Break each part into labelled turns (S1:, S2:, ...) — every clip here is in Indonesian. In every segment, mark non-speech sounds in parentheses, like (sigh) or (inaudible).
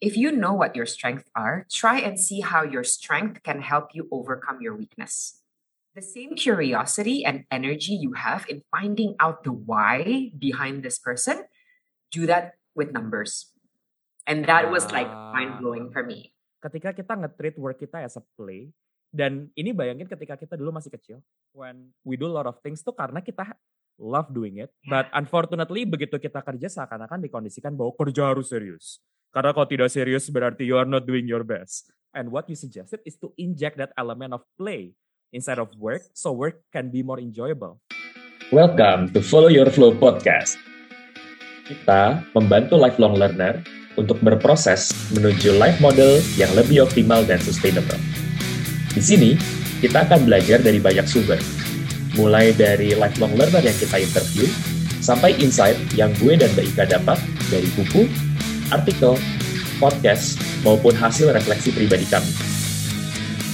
S1: if you know what your strengths are, try and see how your strength can help you overcome your weakness. The same curiosity and energy you have in finding out the why behind this person, do that with numbers. And that was like mind blowing for me.
S2: Ketika kita nge-treat work kita as a play, dan ini bayangin ketika kita dulu masih kecil, when we do a lot of things tuh karena kita love doing it. But unfortunately begitu kita kerja seakan-akan dikondisikan bahwa kerja harus serius. Karena kalau tidak serius berarti you are not doing your best. And what you suggested is to inject that element of play inside of work so work can be more enjoyable.
S3: Welcome to Follow Your Flow podcast. Kita membantu lifelong learner untuk berproses menuju life model yang lebih optimal dan sustainable. Di sini, kita akan belajar dari banyak sumber, mulai dari lifelong learner yang kita interview, sampai insight yang gue dan Mbak Ika dapat dari buku, artikel, podcast, maupun hasil refleksi pribadi kami.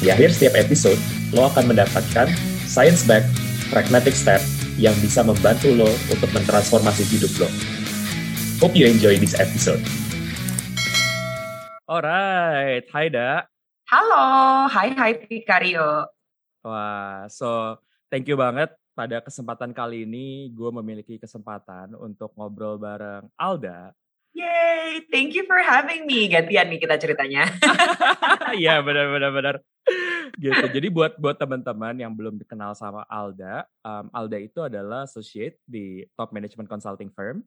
S3: Di akhir setiap episode, lo akan mendapatkan science back pragmatic step yang bisa membantu lo untuk mentransformasi hidup lo. Hope you enjoy this episode.
S2: Alright, hai Da.
S1: Halo, hai hai Pikario.
S2: Wah, so thank you banget pada kesempatan kali ini gue memiliki kesempatan untuk ngobrol bareng Alda
S1: Yay, thank you for having me. Gantian nih kita ceritanya. (laughs)
S2: Iya, benar benar. Gitu. Jadi buat buat teman-teman yang belum dikenal sama Alda, um, Alda itu adalah associate di top management consulting firm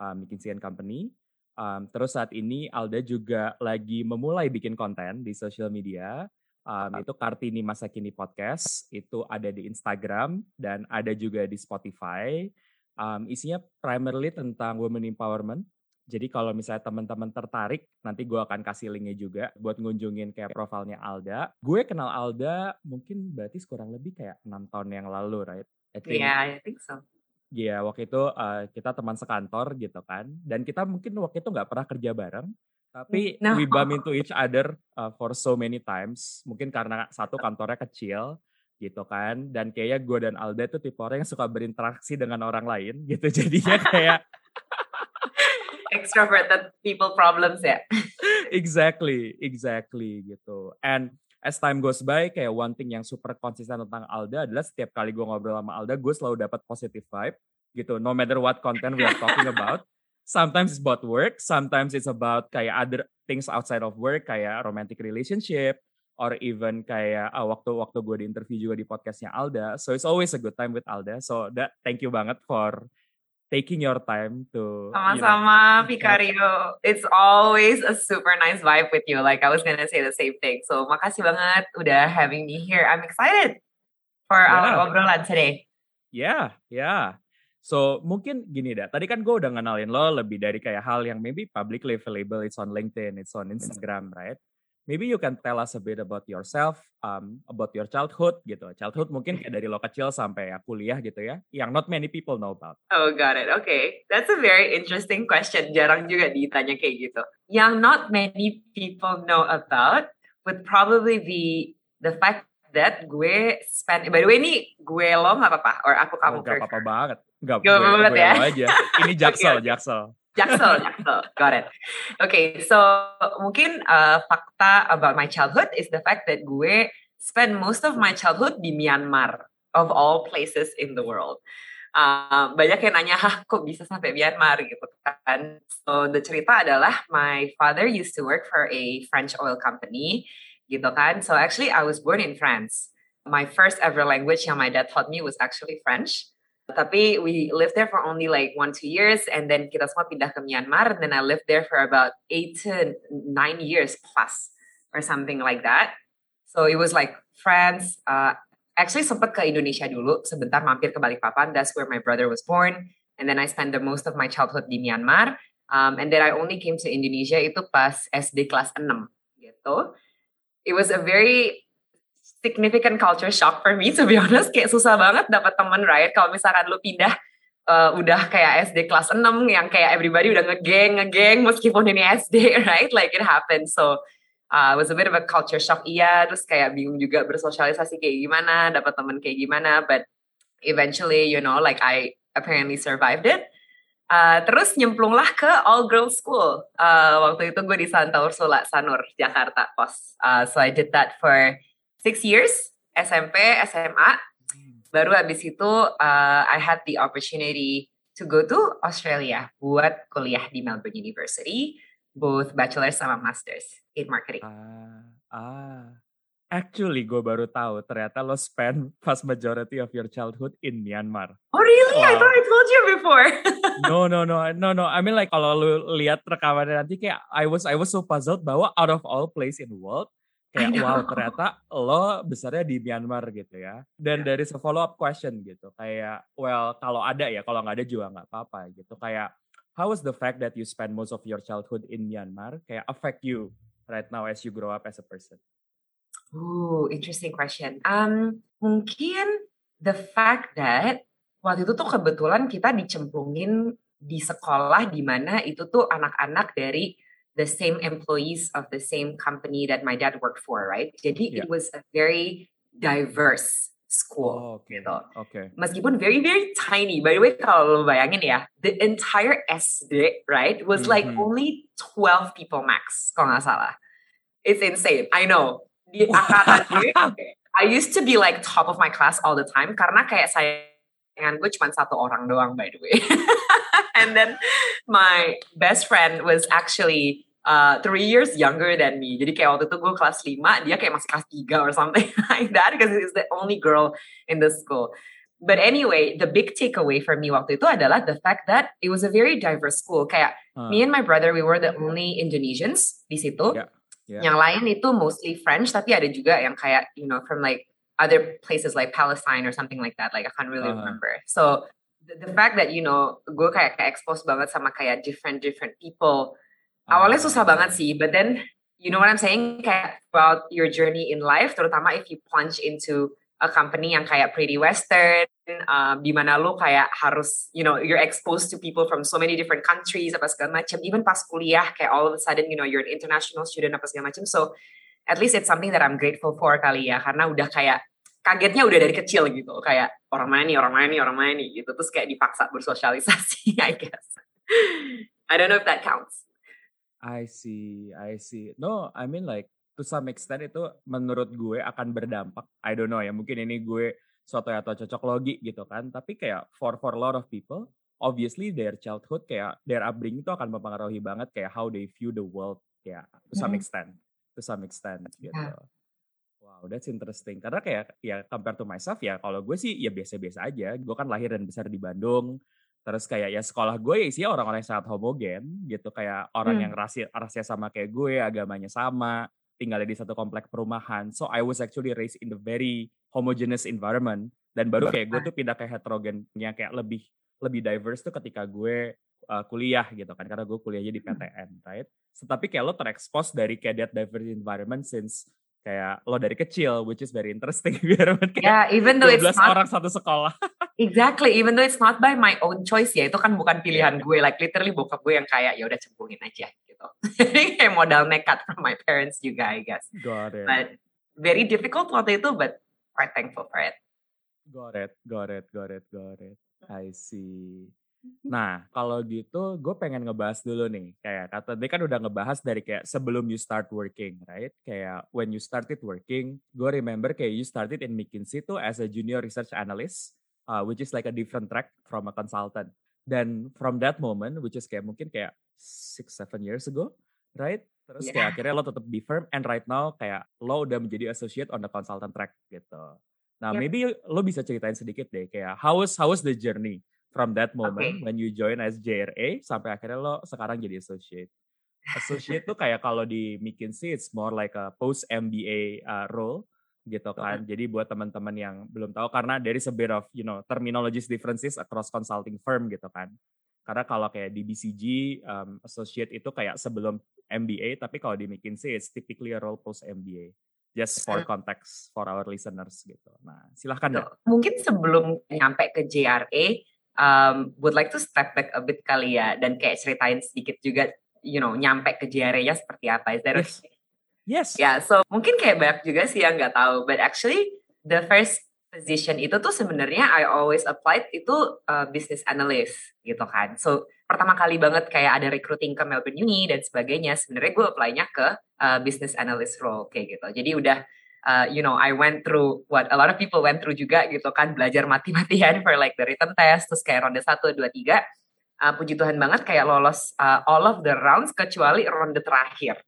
S2: um, McKinsey Company. Um, terus saat ini Alda juga lagi memulai bikin konten di social media. Um, itu Kartini Masa Kini Podcast. Itu ada di Instagram dan ada juga di Spotify. Um, isinya primarily tentang women empowerment jadi kalau misalnya teman-teman tertarik, nanti gue akan kasih linknya juga buat ngunjungin kayak profilnya Alda. Gue kenal Alda mungkin berarti kurang lebih kayak enam tahun yang lalu, right?
S1: Iya, yeah, I think so.
S2: Iya, yeah, waktu itu uh, kita teman sekantor gitu kan. Dan kita mungkin waktu itu nggak pernah kerja bareng. Tapi no. we bump into each other uh, for so many times. Mungkin karena satu kantornya kecil gitu kan. Dan kayaknya gue dan Alda itu tipe orang yang suka berinteraksi dengan orang lain gitu. (laughs) Jadinya kayak (laughs)
S1: extroverted people problems ya. (laughs)
S2: exactly, exactly gitu. And as time goes by, kayak one thing yang super konsisten tentang Alda adalah setiap kali gue ngobrol sama Alda, gue selalu dapat positive vibe gitu. No matter what content we are talking (laughs) about. Sometimes it's about work, sometimes it's about kayak other things outside of work, kayak romantic relationship, or even kayak uh, waktu waktu gue di interview juga di podcastnya Alda. So it's always a good time with Alda. So that thank you banget for taking your time to
S1: sama-sama you know, Picario. It's always a super nice vibe with you. Like I was gonna say the same thing. So makasih banget udah having me here. I'm excited for yeah. our obrolan today.
S2: Yeah, yeah. So mungkin gini dah. Tadi kan gue udah ngenalin lo lebih dari kayak hal yang maybe publicly available. It's on LinkedIn, it's on Instagram, right? Maybe you can tell us a bit about yourself, um, about your childhood gitu. Childhood mungkin kayak dari lo kecil sampai ya kuliah gitu ya, yang not many people know about.
S1: Oh, got it. Okay, that's a very interesting question. Jarang juga ditanya kayak gitu. Yang not many people know about would probably be the fact that gue spend. By the way, ini gue lo nggak apa-apa, or aku kamu.
S2: Oh, gak apa-apa banget. Gak,
S1: gue, apa banget
S2: gue
S1: ya.
S2: aja. Ini jaksel, (laughs) okay. jaksel.
S1: Jaksel, Jaksel. Got it. Okay, so mungkin uh, fakta about my childhood is the fact that gue spend most of my childhood di Myanmar, of all places in the world. Uh, banyak yang nanya, hah kok bisa sampai Myanmar gitu kan. So the cerita adalah my father used to work for a French oil company gitu kan. So actually I was born in France. My first ever language yang my dad taught me was actually French. Tapi we lived there for only like one two years, and then kita semua pindah ke Myanmar. And then I lived there for about eight to nine years plus, or something like that. So it was like France. Uh, actually sempat ke Indonesia dulu, sebentar mampir ke Balikpapan. That's where my brother was born. And then I spent the most of my childhood di Myanmar. Um, and then I only came to Indonesia itu pas SD kelas 6 gitu. It was a very significant culture shock for me to be (laughs) honest. Kayak susah banget dapat teman right? Kalau misalkan lu pindah uh, udah kayak SD kelas 6 yang kayak everybody udah ngegeng ngegeng meskipun ini SD (laughs) right? Like it happened. So uh, was a bit of a culture shock. Iya terus kayak bingung juga bersosialisasi kayak gimana dapat teman kayak gimana. But eventually you know like I apparently survived it. Uh, terus nyemplunglah ke all girls school. Uh, waktu itu gue di Santa Ursula, Sanur, Jakarta, pos. Uh, so I did that for six years, SMP, SMA. Baru habis itu uh, I had the opportunity to go to Australia buat kuliah di Melbourne University, both bachelor sama masters in marketing.
S2: Ah, ah. Actually, gue baru tahu ternyata lo spend vast majority of your childhood in Myanmar.
S1: Oh really? Wow. I thought I told you before. (laughs)
S2: no, no, no, no, no. I mean like kalau lo lihat rekamannya nanti kayak I was I was so puzzled bahwa out of all place in the world kayak wow ternyata lo besarnya di Myanmar gitu ya. Dan yeah. dari se follow up question gitu kayak well kalau ada ya kalau nggak ada juga nggak apa-apa gitu kayak how was the fact that you spend most of your childhood in Myanmar kayak affect you right now as you grow up as a person?
S1: Ooh, interesting question. Um, mungkin the fact that waktu itu tuh kebetulan kita dicemplungin di sekolah di mana itu tuh anak-anak dari the same employees of the same company that my dad worked for, right? Jadi yeah. it was a very diverse school oh, okay. gitu.
S2: Okay.
S1: Meskipun very very tiny. By the way, kalau lo bayangin ya, the entire SD, right, was mm -hmm. like mm-hmm. only 12 people max, kalau nggak salah. It's insane. I know di angkatan I used to be like top of my class all the time karena kayak sayangan gue cuma satu orang doang by the way (laughs) and then my best friend was actually uh, three years younger than me. Jadi kayak waktu itu gue kelas 5, dia kayak masih kelas 3 or something (laughs) like that because he's the only girl in the school. But anyway, the big takeaway for me waktu itu adalah the fact that it was a very diverse school. Kayak uh. me and my brother, we were the only Indonesians di situ. Yeah. Yeah. Yang lain itu mostly French, tapi ada juga yang kayak you know from like other places like Palestine or something like that. Like I can't really uh -huh. remember. So the, the fact that you know gue kayak kayak expose banget sama kayak different different people. Uh -huh. Awalnya susah banget sih, but then you know what I'm saying kayak about your journey in life, terutama if you plunge into a company yang kayak pretty western um, di mana lu kayak harus you know you're exposed to people from so many different countries apa segala macam even pas kuliah kayak all of a sudden you know you're an international student apa segala macam so at least it's something that I'm grateful for kali ya karena udah kayak kagetnya udah dari kecil gitu kayak orang mana nih orang mana nih orang mana nih gitu terus kayak dipaksa bersosialisasi (laughs) I guess I don't know if that counts
S2: I see I see no I mean like to some extent itu menurut gue akan berdampak. I don't know ya, mungkin ini gue suatu atau cocok logi gitu kan. Tapi kayak for for a lot of people, obviously their childhood kayak their upbringing itu akan mempengaruhi banget kayak how they view the world kayak to some hmm. extent, to some extent gitu. Yeah. Wow, that's interesting. Karena kayak ya compared to myself ya, kalau gue sih ya biasa-biasa aja. Gue kan lahir dan besar di Bandung. Terus kayak ya sekolah gue ya isinya orang-orang yang sangat homogen gitu. Kayak orang hmm. yang rasi, rasnya sama kayak gue, agamanya sama tinggal di satu komplek perumahan. So I was actually raised in the very homogeneous environment. Dan baru kayak gue tuh pindah ke heterogen yang kayak lebih lebih diverse tuh ketika gue uh, kuliah gitu kan. Karena gue kuliahnya di PTN, right? So, tapi kayak lo terekspos dari kayak that diverse environment since kayak lo dari kecil, which is very interesting. (laughs) Biar kayak
S1: yeah, even though 12
S2: it's not, orang satu sekolah.
S1: exactly, even though it's not by my own choice ya, itu kan bukan pilihan yeah. gue. Like literally bokap gue yang kayak ya udah cemplungin aja gitu. (laughs) Kayak modal nekat from my parents juga, I guess.
S2: Got it.
S1: But very difficult waktu itu, but quite thankful for it.
S2: Got it, got it, got it, got it. I see. (laughs) Nah, kalau gitu gue pengen ngebahas dulu nih. Kayak kata dia kan udah ngebahas dari kayak sebelum you start working, right? Kayak when you started working, gue remember kayak you started in McKinsey tuh as a junior research analyst, uh, which is like a different track from a consultant. Dan from that moment, which is kayak mungkin kayak six, seven years ago, right? Terus yeah. kayak akhirnya lo tetap di firm, and right now kayak lo udah menjadi associate on the consultant track gitu. Nah, yep. maybe lo bisa ceritain sedikit deh kayak how was how was the journey from that moment okay. when you join as JRA sampai akhirnya lo sekarang jadi associate. Associate tuh kayak kalau di McKinsey it's more like a post MBA uh, role gitu kan. Okay. Jadi buat teman-teman yang belum tahu karena there is a bit of you know terminologies differences across consulting firm gitu kan. Karena kalau kayak di BCG um, associate itu kayak sebelum MBA, tapi kalau di McKinsey it's typically a role post MBA. Just for context for our listeners gitu. Nah, silahkan ya.
S1: Mungkin sebelum nyampe ke JRA, um, would like to step back a bit kali ya dan kayak ceritain sedikit juga you know nyampe ke JRE-nya seperti apa is that
S2: yes. okay? Yes.
S1: Ya, yeah, so mungkin kayak banyak juga sih yang nggak tahu, but actually the first position itu tuh sebenarnya I always applied itu uh, business analyst gitu kan. So pertama kali banget kayak ada recruiting ke Melbourne Uni dan sebagainya, sebenarnya gue apply-nya ke uh, business analyst role kayak gitu. Jadi udah uh, you know I went through what a lot of people went through juga gitu kan belajar mati-matian for like the written test terus kayak ronde 1 2 3 uh, puji Tuhan banget kayak lolos uh, all of the rounds kecuali ronde terakhir.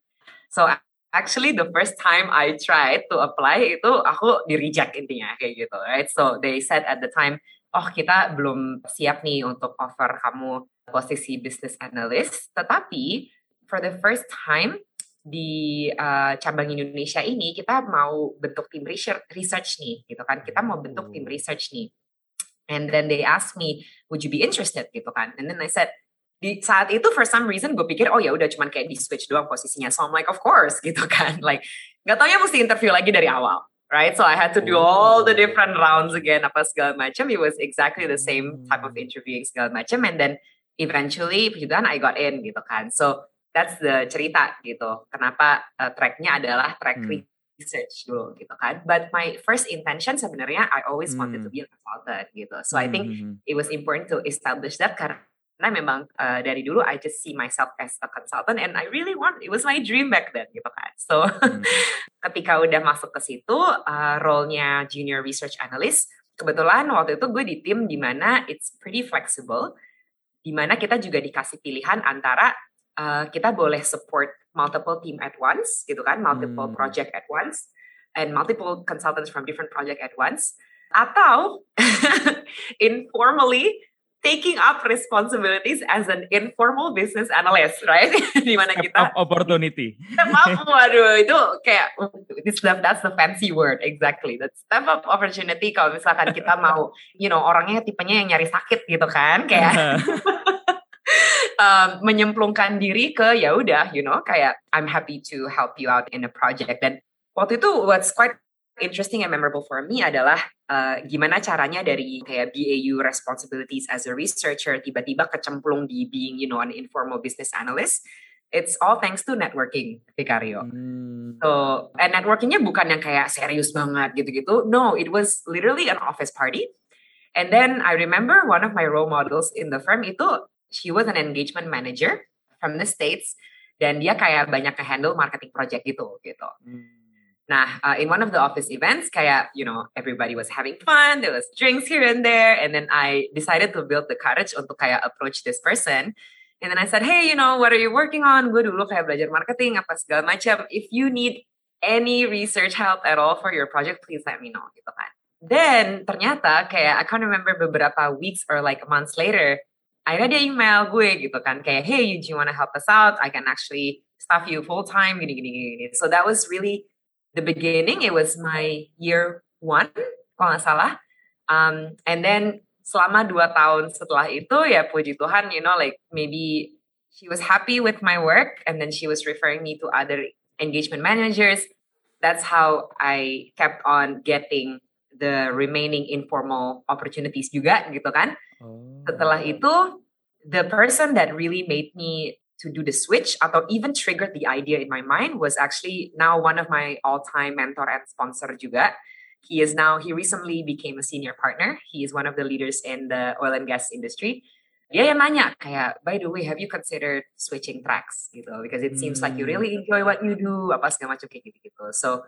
S1: So actually the first time I tried to apply itu aku di reject intinya kayak gitu, right? So they said at the time, oh kita belum siap nih untuk offer kamu posisi business analyst, tetapi for the first time di uh, cabang Indonesia ini kita mau bentuk tim research, research nih gitu kan kita mau bentuk tim oh. research nih And then they asked me, would you be interested gitu kan? And then I said, di saat itu for some reason gue pikir oh ya udah cuman kayak di switch doang posisinya. So I'm like of course (laughs) gitu kan. Like nggak taunya mesti interview lagi dari awal. Right, so I had to do all the different rounds again apa segala macam. It was exactly the same type of interviewing segala macam. And then eventually puji Tuhan I got in gitu kan. So that's the cerita gitu. Kenapa uh, tracknya adalah track hmm research dulu gitu kan. But my first intention sebenarnya I always wanted to hmm. be a consultant gitu. So I think hmm, hmm, it was important to establish that karena memang uh, dari dulu I just see myself as a consultant and I really want it was my dream back then gitu kan. So (laughs) ketika udah masuk ke situ uh, role-nya junior research analyst kebetulan waktu itu gue di tim di mana it's pretty flexible di mana kita juga dikasih pilihan antara uh, kita boleh support multiple team at once gitu kan multiple hmm. project at once and multiple consultants from different project at once atau (laughs) informally taking up responsibilities as an informal business analyst, right? (laughs) Di mana kita
S2: opportunity.
S1: Step up, waduh itu kayak this that's the fancy word exactly. That step up opportunity kalau misalkan kita (laughs) mau, you know, orangnya tipenya yang nyari sakit gitu kan, kayak um, menyemplungkan diri ke ya udah, you know, kayak I'm happy to help you out in a project. Dan waktu itu what's quite interesting and memorable for me adalah uh, gimana caranya dari kayak BAU responsibilities as a researcher tiba-tiba kecemplung di being you know an informal business analyst. It's all thanks to networking, Vicario. Hmm. So, and networkingnya bukan yang kayak serius banget gitu-gitu. No, it was literally an office party. And then I remember one of my role models in the firm itu she was an engagement manager from the states dan dia kayak banyak ke handle marketing project gitu gitu. Hmm. Nah, uh, in one of the office events, kayak you know everybody was having fun, there was drinks here and there, and then I decided to build the courage untuk kayak approach this person. And then I said, hey, you know, what are you working on? Gue dulu kayak belajar marketing apa segala macam. If you need any research help at all for your project, please let me know gitu kan. Then ternyata kayak I can't remember beberapa weeks or like months later, akhirnya dia email gue gitu kan kayak hey do you wanna help us out? I can actually staff you full time gini gini gini so that was really the beginning. It was my year one kalau nggak salah. Um, and then selama dua tahun setelah itu ya puji Tuhan you know like maybe she was happy with my work and then she was referring me to other engagement managers. That's how I kept on getting the remaining informal opportunities juga gitu kan Oh. Setelah itu, the person that really made me to do the switch atau even triggered the idea in my mind was actually now one of my all-time mentor and sponsor juga. He is now, he recently became a senior partner. He is one of the leaders in the oil and gas industry. Dia yang nanya kayak, by the way, have you considered switching tracks gitu? Because it seems like you really hmm. enjoy what you do, apa segala macam kayak gitu-gitu. So,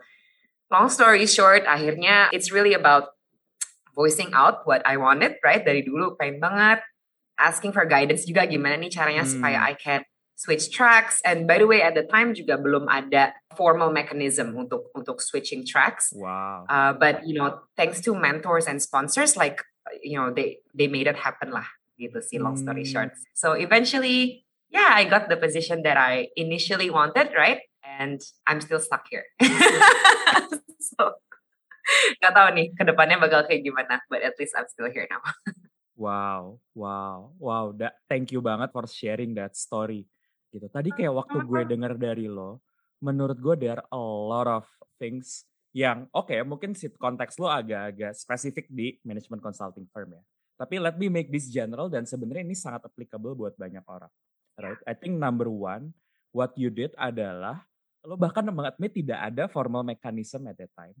S1: long story short, akhirnya it's really about voicing out what I wanted, right? Dari dulu pengen banget asking for guidance juga gimana nih caranya hmm. supaya I can switch tracks. And by the way, at the time juga belum ada formal mechanism untuk untuk switching tracks.
S2: Wow.
S1: Uh, but you know, thanks to mentors and sponsors, like you know, they they made it happen lah. Gitu sih, long story hmm. short. So eventually, yeah, I got the position that I initially wanted, right? And I'm still stuck here. (laughs) so Gak tahu nih ke depannya bakal kayak gimana, but at least I'm still here now. (laughs)
S2: wow, wow, wow. Da, thank you banget for sharing that story. Gitu. Tadi kayak waktu gue denger dari lo, menurut gue there are a lot of things yang oke okay, mungkin konteks lo agak-agak spesifik di management consulting firm ya. Tapi let me make this general dan sebenarnya ini sangat applicable buat banyak orang. Right? I think number one, what you did adalah lo bahkan mengadmit tidak ada formal mechanism at that time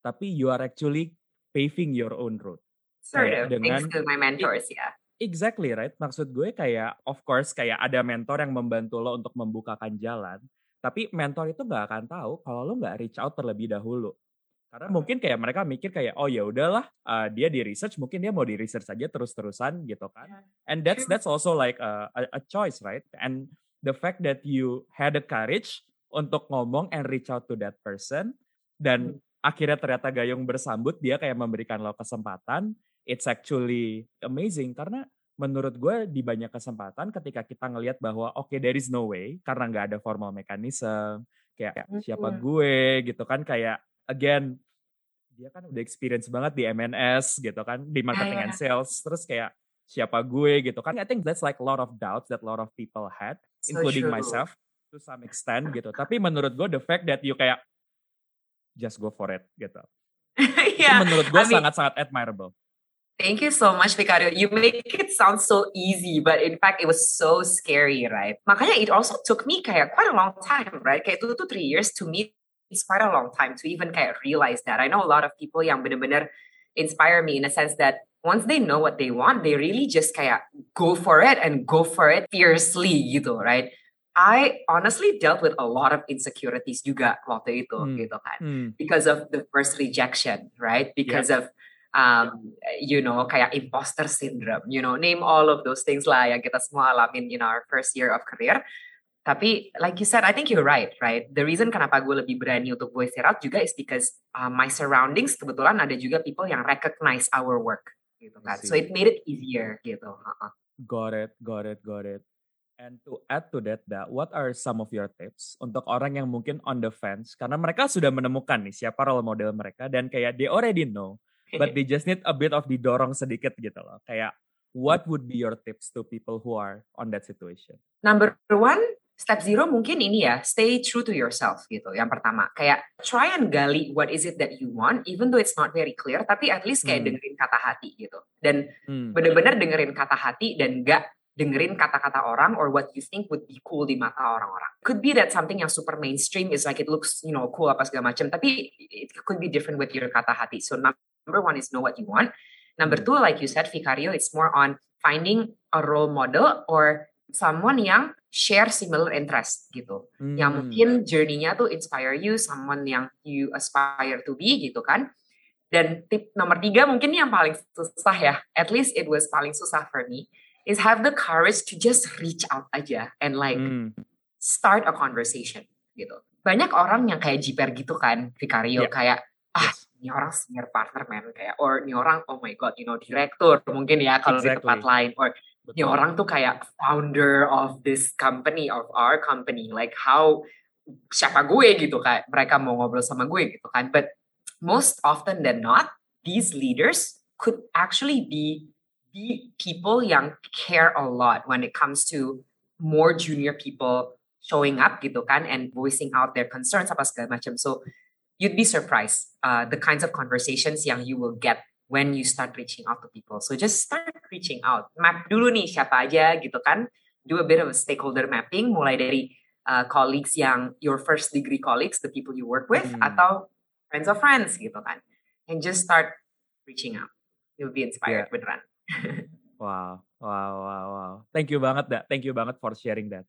S2: tapi you are actually paving your own road.
S1: Sort of. Thanks
S2: dengan
S1: to my mentors, ya.
S2: Exactly right. Maksud gue kayak of course kayak ada mentor yang membantu lo untuk membukakan jalan. Tapi mentor itu nggak akan tahu kalau lo nggak reach out terlebih dahulu. Karena mungkin kayak mereka mikir kayak oh ya udahlah uh, dia di research mungkin dia mau di research saja terus-terusan gitu kan. And that's that's also like a, a, a choice right. And the fact that you had the courage untuk ngomong and reach out to that person. Dan akhirnya ternyata Gayung bersambut dia kayak memberikan lo kesempatan. It's actually amazing karena menurut gue di banyak kesempatan ketika kita ngelihat bahwa oke okay, there is no way karena nggak ada formal mechanism kayak siapa gue gitu kan kayak again dia kan udah experience banget di MNS gitu kan di marketing yeah, yeah. and sales terus kayak siapa gue gitu kan. I think that's like a lot of doubts that a lot of people had so including true. myself to some extent gitu tapi menurut gue the fact that you kayak just go for it gitu (laughs) yeah, itu menurut gue sangat-sangat admirable
S1: Thank you so much, Vicario. You make it sound so easy, but in fact, it was so scary, right? Makanya it also took me kayak quite a long time, right? Kayak two to three years to me, it's quite a long time to even kayak realize that. I know a lot of people yang bener-bener inspire me in a sense that once they know what they want, they really just kayak go for it and go for it fiercely gitu, right? I honestly dealt with a lot of insecurities juga waktu itu hmm. gitu kan. Hmm. Because of the first rejection, right? Because yeah. of um, you know, kayak imposter syndrome, you know, name all of those things lah yang kita semua alamin in our first year of career. Tapi like you said, I think you're right, right? The reason kenapa gue lebih berani untuk voice it out juga is because uh, my surroundings kebetulan ada juga people yang recognize our work, gitu kan. So it made it easier, gitu. Uh-uh.
S2: Got it, got it, got it. And to add to that, that, what are some of your tips untuk orang yang mungkin on the fence karena mereka sudah menemukan nih siapa role model mereka dan kayak they already know but (laughs) they just need a bit of didorong sedikit gitu loh. Kayak what would be your tips to people who are on that situation?
S1: Number one, step zero mungkin ini ya, stay true to yourself gitu. Yang pertama, kayak try and gali what is it that you want, even though it's not very clear, tapi at least kayak hmm. dengerin kata hati gitu. Dan hmm. bener-bener dengerin kata hati dan gak dengerin kata-kata orang or what you think would be cool di mata orang-orang. Could be that something yang super mainstream is like it looks, you know, cool apa segala macam, tapi it could be different with your kata hati. So Number one is know what you want. Number hmm. two, like you said, Vicario, it's more on finding a role model or someone yang share similar interest gitu. Hmm. Yang mungkin journey-nya tuh inspire you, someone yang you aspire to be gitu kan. Dan tip nomor tiga mungkin yang paling susah ya, at least it was paling susah for me, is have the courage to just reach out aja and like hmm. start a conversation gitu. Banyak orang yang kayak jiper gitu kan, Vicario, yeah. kayak ah yes ini orang senior partner man kayak or ini orang oh my god you know direktur mungkin ya kalau exactly. di tempat lain or Betul. ini orang tuh kayak founder of this company of our company like how siapa gue gitu kayak mereka mau ngobrol sama gue gitu kan but most often than not these leaders could actually be the people yang care a lot when it comes to more junior people showing up gitu kan and voicing out their concerns apa segala macam so you'd be surprised uh, the kinds of conversations yang you will get when you start reaching out to people. So just start reaching out. Map dulu nih siapa aja gitu kan. Do a bit of a stakeholder mapping mulai dari uh, colleagues yang your first degree colleagues, the people you work with hmm. atau friends of friends gitu kan. And just start reaching out. You'll be inspired yeah. beneran.
S2: Wow, wow, wow, wow. Thank you banget, dah. Thank you banget for sharing that.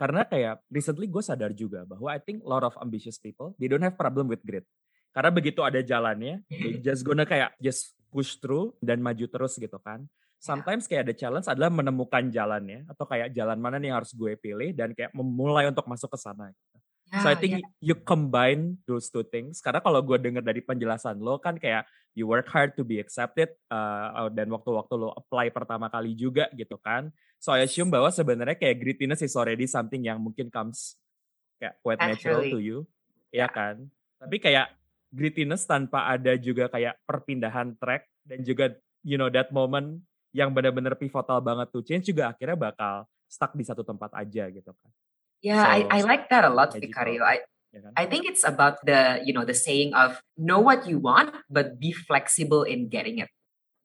S2: Karena kayak recently gue sadar juga bahwa I think a lot of ambitious people, they don't have problem with grit. Karena begitu ada jalannya, they (laughs) just gonna kayak just push through dan maju terus gitu kan. Sometimes kayak ada challenge adalah menemukan jalannya atau kayak jalan mana nih yang harus gue pilih dan kayak memulai untuk masuk ke sana. Gitu. So I think yeah. you combine those two things. Karena kalau gue dengar dari penjelasan lo kan kayak you work hard to be accepted uh, dan waktu-waktu lo apply pertama kali juga gitu kan. So I assume bahwa sebenarnya kayak grittiness is already something yang mungkin comes kayak quite natural to you, ya kan? Tapi kayak grittiness tanpa ada juga kayak perpindahan track dan juga you know that moment yang benar-benar pivotal banget to change juga akhirnya bakal stuck di satu tempat aja gitu kan.
S1: Yeah, so, I, I like that a lot, Vicario. I? I think it's about the you know the saying of know what you want but be flexible in getting it.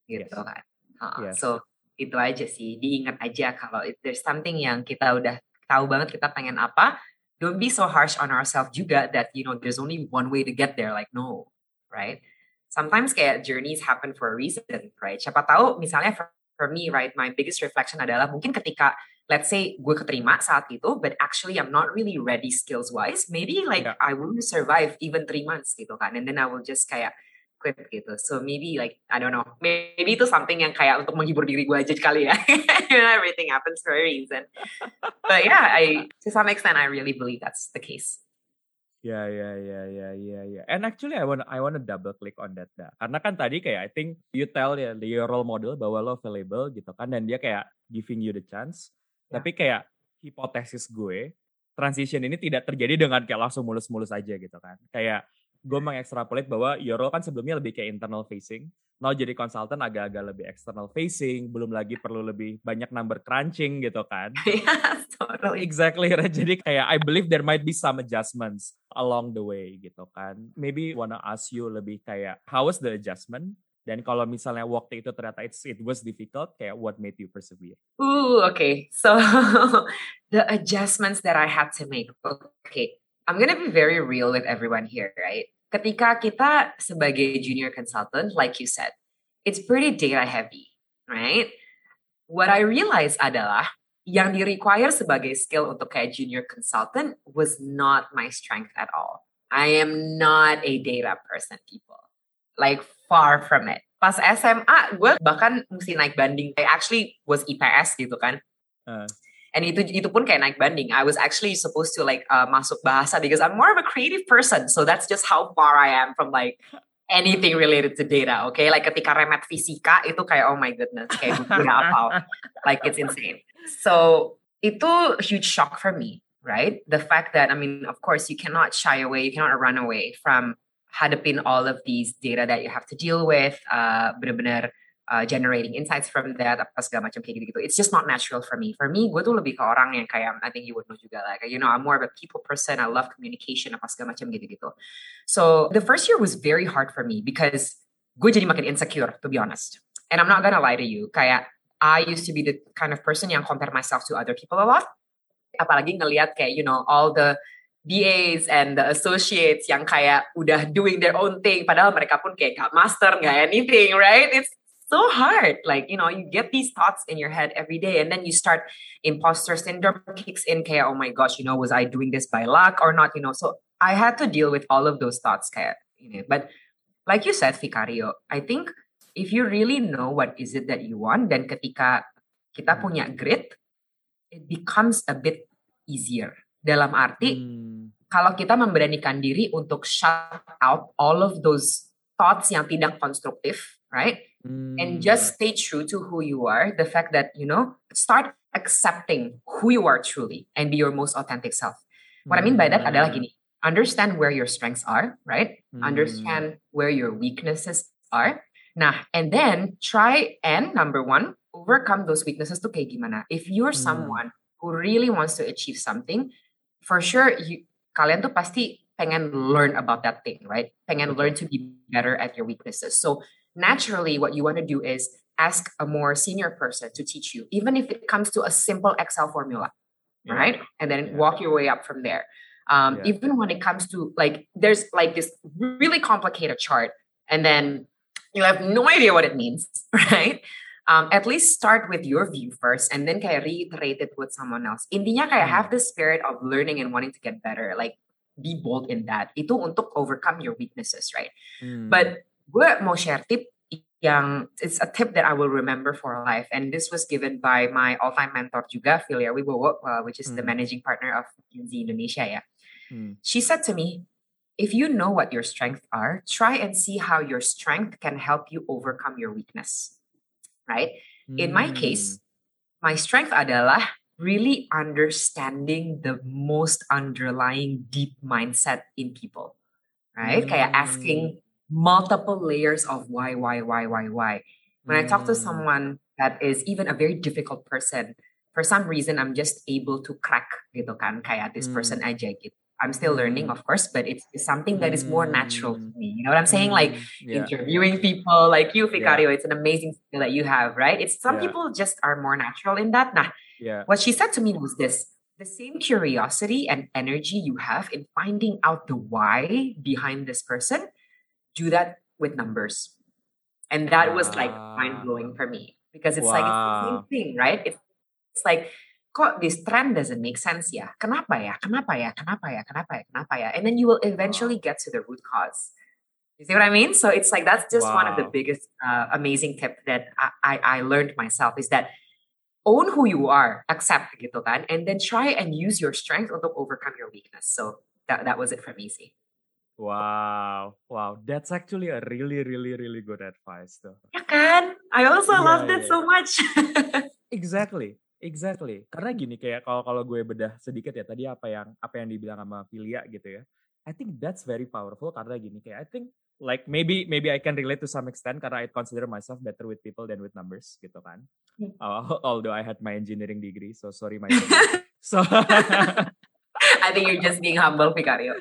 S1: Gitu yes. kan. Uh, yes. So itu aja sih. Diingat aja kalau there's something yang kita udah tahu banget kita pengen apa, don't be so harsh on ourselves juga that you know there's only one way to get there. Like no, right? sometimes kayak journeys happen for a reason, right? Siapa tahu misalnya for, for me, right, my biggest reflection adalah mungkin ketika let's say gue keterima saat itu, but actually I'm not really ready skills wise. Maybe like yeah. I won't survive even three months gitu kan, and then I will just kayak quit gitu. So maybe like I don't know, maybe itu something yang kayak untuk menghibur diri gue aja kali ya. (laughs) you know, everything happens for a reason. But yeah, I to some extent I really believe that's the case.
S2: Ya ya ya ya ya ya. And actually I want I want to double click on that dah. Karena kan tadi kayak I think you tell ya the role model bahwa lo available gitu kan dan dia kayak giving you the chance. Yeah. Tapi kayak hipotesis gue transition ini tidak terjadi dengan kayak langsung mulus-mulus aja gitu kan. Kayak gue mengekstrapolate bahwa your role kan sebelumnya lebih kayak internal facing. Now jadi konsultan agak-agak lebih external facing, belum lagi perlu lebih banyak number crunching gitu kan. (laughs)
S1: yeah, totally.
S2: Exactly, right? Jadi kayak I believe there might be some adjustments along the way gitu kan. Maybe wanna ask you lebih kayak how was the adjustment? Dan kalau misalnya waktu itu ternyata it's, it was difficult, kayak what made you persevere?
S1: Ooh, okay. So (laughs) the adjustments that I had to make. Okay, I'm gonna be very real with everyone here, right? ketika kita sebagai junior consultant, like you said, it's pretty data heavy, right? What I realized adalah yang di require sebagai skill untuk kayak junior consultant was not my strength at all. I am not a data person, people. Like far from it. Pas SMA, gue bahkan mesti naik banding. I actually was IPS gitu kan. Uh. And itu itu pun kayak naik banding. I was actually supposed to like uh, masuk bahasa because I'm more of a creative person. So that's just how far I am from like anything related to data. Okay, like ketika remet fisika itu kayak oh my goodness, kayak gue apa, like it's insane. So itu huge shock for me, right? The fact that I mean, of course, you cannot shy away, you cannot run away from hadapin all of these data that you have to deal with. Uh, benar-benar uh, generating insights from that apa segala macam kayak gitu-gitu. It's just not natural for me. For me, gue tuh lebih ke orang yang kayak I think you would know juga like you know I'm more of a people person. I love communication apa segala macam gitu-gitu. So the first year was very hard for me because gue jadi makin insecure to be honest. And I'm not gonna lie to you. Kayak I used to be the kind of person yang compare myself to other people a lot. Apalagi ngelihat kayak you know all the BAs and the associates yang kayak udah doing their own thing padahal mereka pun kayak gak master gak anything right it's so hard. Like, you know, you get these thoughts in your head every day, and then you start imposter syndrome kicks in. Okay, oh my gosh, you know, was I doing this by luck or not? You know, so I had to deal with all of those thoughts. Kayak, you know, but like you said, Ficario, I think if you really know what is it that you want, then ketika kita punya grit, it becomes a bit easier. Dalam arti, hmm. kalau kita memberanikan diri untuk shut out all of those thoughts yang tidak konstruktif, right? mm. and just stay true to who you are. The fact that, you know, start accepting who you are truly and be your most authentic self. What. I mean by that mm. adalah gini, understand where your strengths are, right? Mm. Understand where your weaknesses are. Nah, and then try and number one, overcome those weaknesses to kayak gimana. If you're mm. someone who really wants to achieve something, for sure you kalian tuh pasti pengen learn about that thing, right? Pengen learn to be better at your weaknesses. So naturally what you want to do is ask a more senior person to teach you even if it comes to a simple excel formula yeah. right and then yeah. walk your way up from there um, yeah. even when it comes to like there's like this really complicated chart and then you have no idea what it means (laughs) right um, at least start with your view first and then kayak reiterate it with someone else intinya kayak have the spirit of learning and wanting to get better like be bold in that itu untuk overcome your weaknesses right mm. but gue mau share tip yang it's a tip that I will remember for life and this was given by my all-time mentor juga Filia Wibowo uh, which is hmm. the managing partner of McKinsey Indonesia ya. Hmm. She said to me, if you know what your strengths are, try and see how your strength can help you overcome your weakness. Right? Hmm. In my case, hmm. my strength adalah really understanding the most underlying deep mindset in people. Right? Kayak asking multiple layers of why, why, why, why, why. When mm. I talk to mm. someone that is even a very difficult person, for some reason I'm just able to crack gitu kan kayak this mm. person aja gitu. I'm still learning, mm. of course, but it's, it's something that is more natural to mm. me. You know what I'm saying? Like yeah. interviewing people like you, Ficario, yeah. it's an amazing skill that you have, right? It's some yeah. people just are more natural in that. Nah, yeah. what she said to me was this the same curiosity and energy you have in finding out the why behind this person do that with numbers. And that was like mind blowing for me because it's wow. like it's the same thing, right? It's, it's like kok this trend doesn't make sense ya? Kenapa ya? Kenapa ya? Kenapa ya? Kenapa ya? Kenapa ya? And then you will eventually get to the root cause. You see what I mean? So it's like that's just wow. one of the biggest uh, amazing tip that I, I, I learned myself is that own who you are, accept gitu kan, and then try and use your strength untuk overcome your weakness. So that that was it for me sih.
S2: Wow, wow, that's actually a really, really, really good advice, though.
S1: Ya kan? I also yeah, loved yeah. it so much. (laughs)
S2: exactly, exactly. Karena gini kayak kalau kalau gue bedah sedikit ya tadi apa yang apa yang dibilang sama Filia gitu ya. I think that's very powerful karena gini kayak I think like maybe maybe I can relate to some extent karena I consider myself better with people than with numbers gitu kan. Uh, although I had my engineering degree, so sorry my. (laughs) so
S1: I think you're just being humble, Vicario.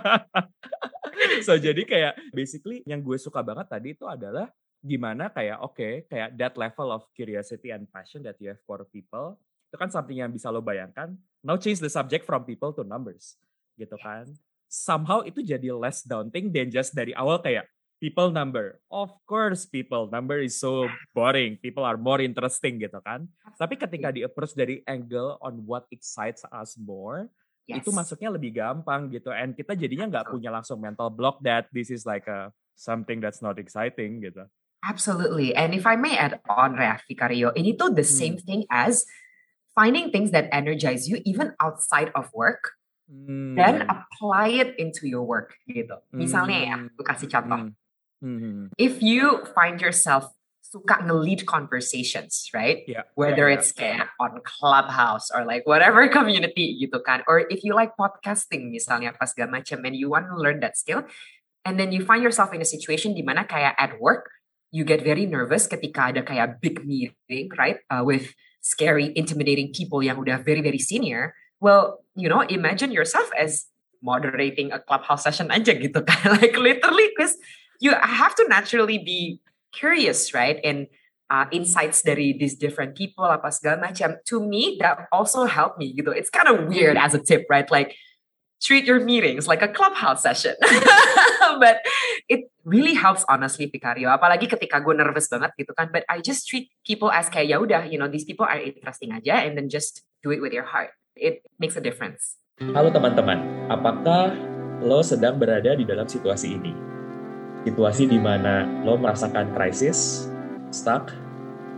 S1: (laughs)
S2: so jadi kayak basically yang gue suka banget tadi itu adalah gimana kayak oke okay, kayak that level of curiosity and passion that you have for people itu kan something yang bisa lo bayangkan. Now change the subject from people to numbers gitu kan. Somehow itu jadi less daunting than just dari awal kayak people number. Of course people number is so boring. People are more interesting gitu kan. Tapi ketika di approach dari angle on what excites us more, yes. itu masuknya lebih gampang gitu. And kita jadinya nggak punya langsung mental block that this is like a something that's not exciting gitu.
S1: Absolutely. And if I may add on, Vicario, ini tuh the hmm. same thing as finding things that energize you even outside of work. Hmm. Dan apply it into your work gitu. Misalnya ya, aku kasih contoh. Hmm Mm-hmm. If you find yourself suka nge-lead conversations, right?
S2: Yeah.
S1: Whether
S2: yeah,
S1: it's kayak on Clubhouse or like whatever (laughs) community gitu kan. Or if you like podcasting misalnya pas segala macam and you want to learn that skill and then you find yourself in a situation di mana kayak at work you get very nervous ketika ada kayak big meeting, right? Uh, with scary, intimidating people yang udah very very senior. Well, you know, imagine yourself as moderating a clubhouse session aja gitu kan. (laughs) like literally because you have to naturally be curious, right? And uh, insights dari these different people apa segala macam. To me, that also helped me. Gitu. It's kind of weird as a tip, right? Like treat your meetings like a clubhouse session. (laughs) but it really helps honestly Vicario. Apalagi ketika gue nervous banget gitu kan. But I just treat people as kayak ya udah, you know, these people are interesting aja and then just do it with your heart. It makes a difference.
S3: Halo teman-teman, apakah lo sedang berada di dalam situasi ini? situasi di mana lo merasakan krisis, stuck,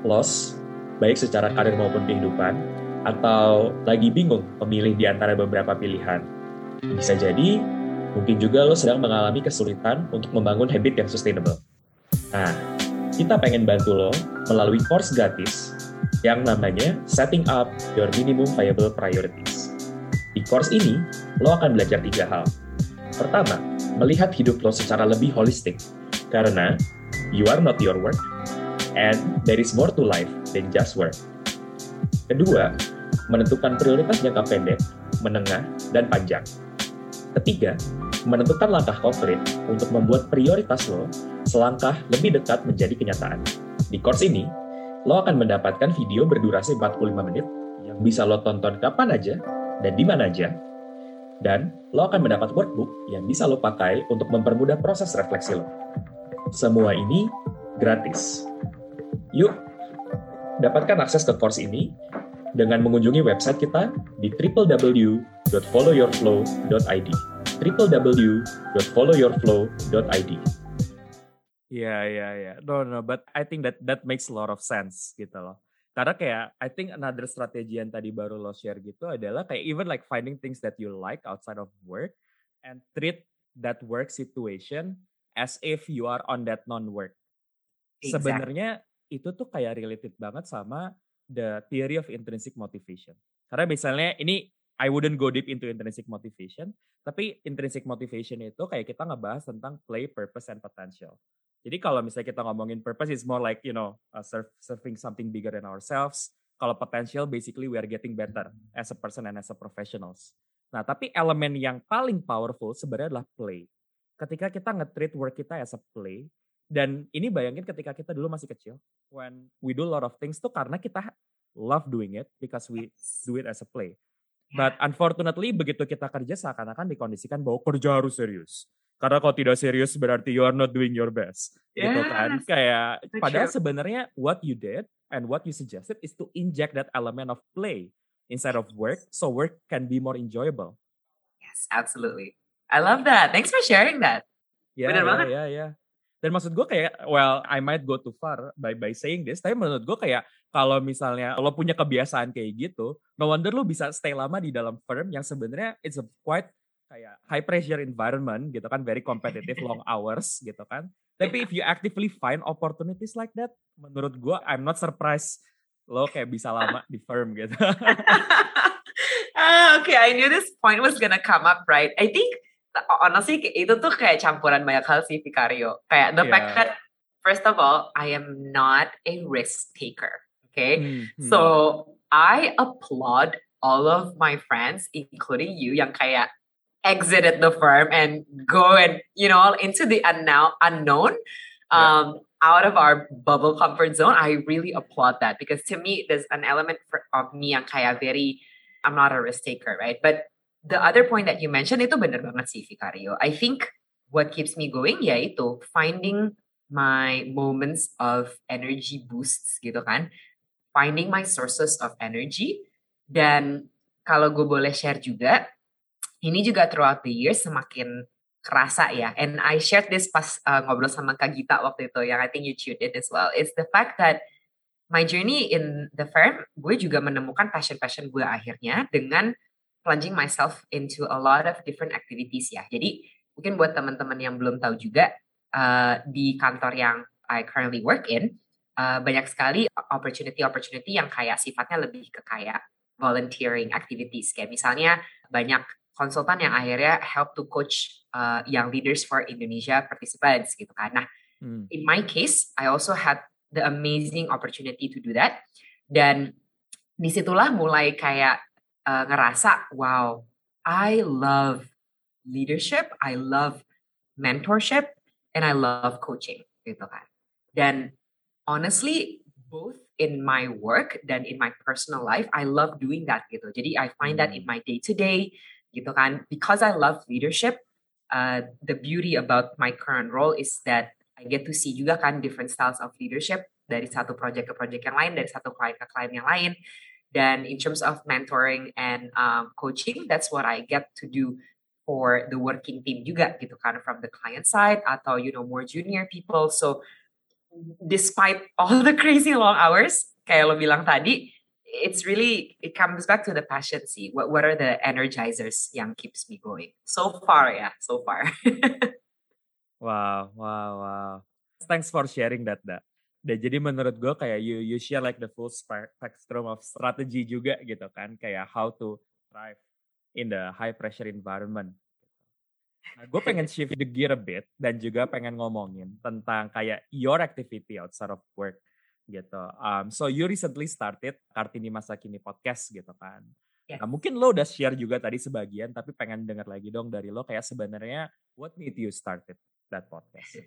S3: loss, baik secara karir maupun kehidupan, atau lagi bingung memilih di antara beberapa pilihan. Bisa jadi, mungkin juga lo sedang mengalami kesulitan untuk membangun habit yang sustainable. Nah, kita pengen bantu lo melalui course gratis yang namanya Setting Up Your Minimum Viable Priorities. Di course ini, lo akan belajar tiga hal. Pertama, melihat hidup lo secara lebih holistik. Karena you are not your work, and there is more to life than just work. Kedua, menentukan prioritas jangka pendek, menengah, dan panjang. Ketiga, menentukan langkah konkret untuk membuat prioritas lo selangkah lebih dekat menjadi kenyataan. Di course ini, lo akan mendapatkan video berdurasi 45 menit yang bisa lo tonton kapan aja dan di mana aja dan lo akan mendapat workbook yang bisa lo pakai untuk mempermudah proses refleksi lo. Semua ini gratis. Yuk, dapatkan akses ke course ini dengan mengunjungi website kita di www.followyourflow.id www.followyourflow.id
S2: Iya, iya, iya. No, no, but I think that that makes a lot of sense gitu loh. Karena kayak I think another strategi yang tadi baru lo share gitu adalah kayak even like finding things that you like outside of work and treat that work situation as if you are on that non-work. Exactly. Sebenarnya itu tuh kayak related banget sama the theory of intrinsic motivation. Karena misalnya ini I wouldn't go deep into intrinsic motivation, tapi intrinsic motivation itu kayak kita ngebahas tentang play, purpose, and potential. Jadi kalau misalnya kita ngomongin purpose, it's more like you know uh, serving something bigger than ourselves. Kalau potential, basically we are getting better as a person and as a professionals. Nah, tapi elemen yang paling powerful sebenarnya adalah play. Ketika kita nge-treat work kita as a play, dan ini bayangin ketika kita dulu masih kecil, when we do a lot of things tuh karena kita love doing it because we do it as a play. But unfortunately begitu kita kerja seakan-akan dikondisikan bahwa kerja harus serius Karena kalau tidak serius berarti you are not doing your best. Gitu kan. Kayak padahal sebenarnya what you did and what you suggested is to inject that element of play inside of work so work can be more enjoyable.
S1: Yes, absolutely. I love that. Thanks for sharing that. Bener
S2: ya,
S1: banget.
S2: ya, ya. Dan maksud gue kayak, well, I might go too far by by saying this, tapi menurut gue kayak kalau misalnya lo punya kebiasaan kayak gitu, no wonder lo bisa stay lama di dalam firm yang sebenarnya it's a quite kayak high pressure environment gitu kan, very competitive, long (laughs) hours gitu kan. Tapi if you actively find opportunities like that, menurut gue I'm not surprised lo kayak bisa lama di firm gitu. (laughs)
S1: Ah, okay, I knew this point was gonna come up, right? I think honestly itu tuh kayak campuran banyak hal sih Vicario. Kayak the fact
S2: Yeah.
S1: that first of all, I am not a risk taker. Okay.
S2: Hmm, hmm.
S1: So I applaud all of my friends, including you, yang kayak exited the firm and go and you know into the unknown, unknown,
S2: Yeah.
S1: um, out of our bubble comfort zone. I really applaud that because to me, there's an element for, of me yang kayak very, I'm not a risk taker, right? But the other point that you mentioned itu bener banget sih, Vicario. I think what keeps me going yaitu finding my moments of energy boosts gitu kan. Finding my sources of energy. Dan kalau gue boleh share juga ini juga throughout the years semakin kerasa ya. And I shared this pas uh, ngobrol sama Kak Gita waktu itu yang I think you tuned in as well. It's the fact that my journey in the firm gue juga menemukan passion-passion gue akhirnya dengan plunging myself into a lot of different activities ya jadi mungkin buat teman-teman yang belum tahu juga uh, di kantor yang I currently work in uh, banyak sekali opportunity-opportunity yang kayak sifatnya lebih ke kayak volunteering activities. Kayak misalnya banyak konsultan yang akhirnya help to coach uh, young leaders for Indonesia participants gitu kan. Nah,
S2: Hmm.
S1: in my case, I also had the amazing opportunity to do that. Dan di situlah mulai kayak uh, ngerasa, wow, I love leadership, I love mentorship, and I love coaching gitu kan. Dan honestly, both in my work dan in my personal life, I love doing that gitu. Jadi I find that in my day to day gitu kan. Because I love leadership, uh, the beauty about my current role is that I get to see juga kan different styles of leadership dari satu project ke project yang lain, dari satu klien ke klien yang lain. Dan in terms of mentoring and um, coaching, that's what I get to do for the working team juga gitu kan from the client side atau you know more junior people. So despite (laughs) all the crazy long hours, kayak lo bilang tadi, it's really it comes back to the passion sih. What what are the energizers yang keeps me going? So far ya, so far. (laughs)
S2: Wow, wow, wow. Thanks for sharing that, Da. Dan jadi menurut gue kayak you you share like the full spe- spectrum of strategy juga gitu kan, kayak how to thrive in the high pressure environment. Nah, gue pengen shift the gear a bit dan juga pengen ngomongin tentang kayak your activity outside of work gitu. Um, so you recently started Kartini Masa Kini podcast gitu kan.
S1: Yes.
S2: Nah, mungkin lo udah share juga tadi sebagian, tapi pengen dengar lagi dong dari lo kayak sebenarnya what made you started that podcast? (laughs)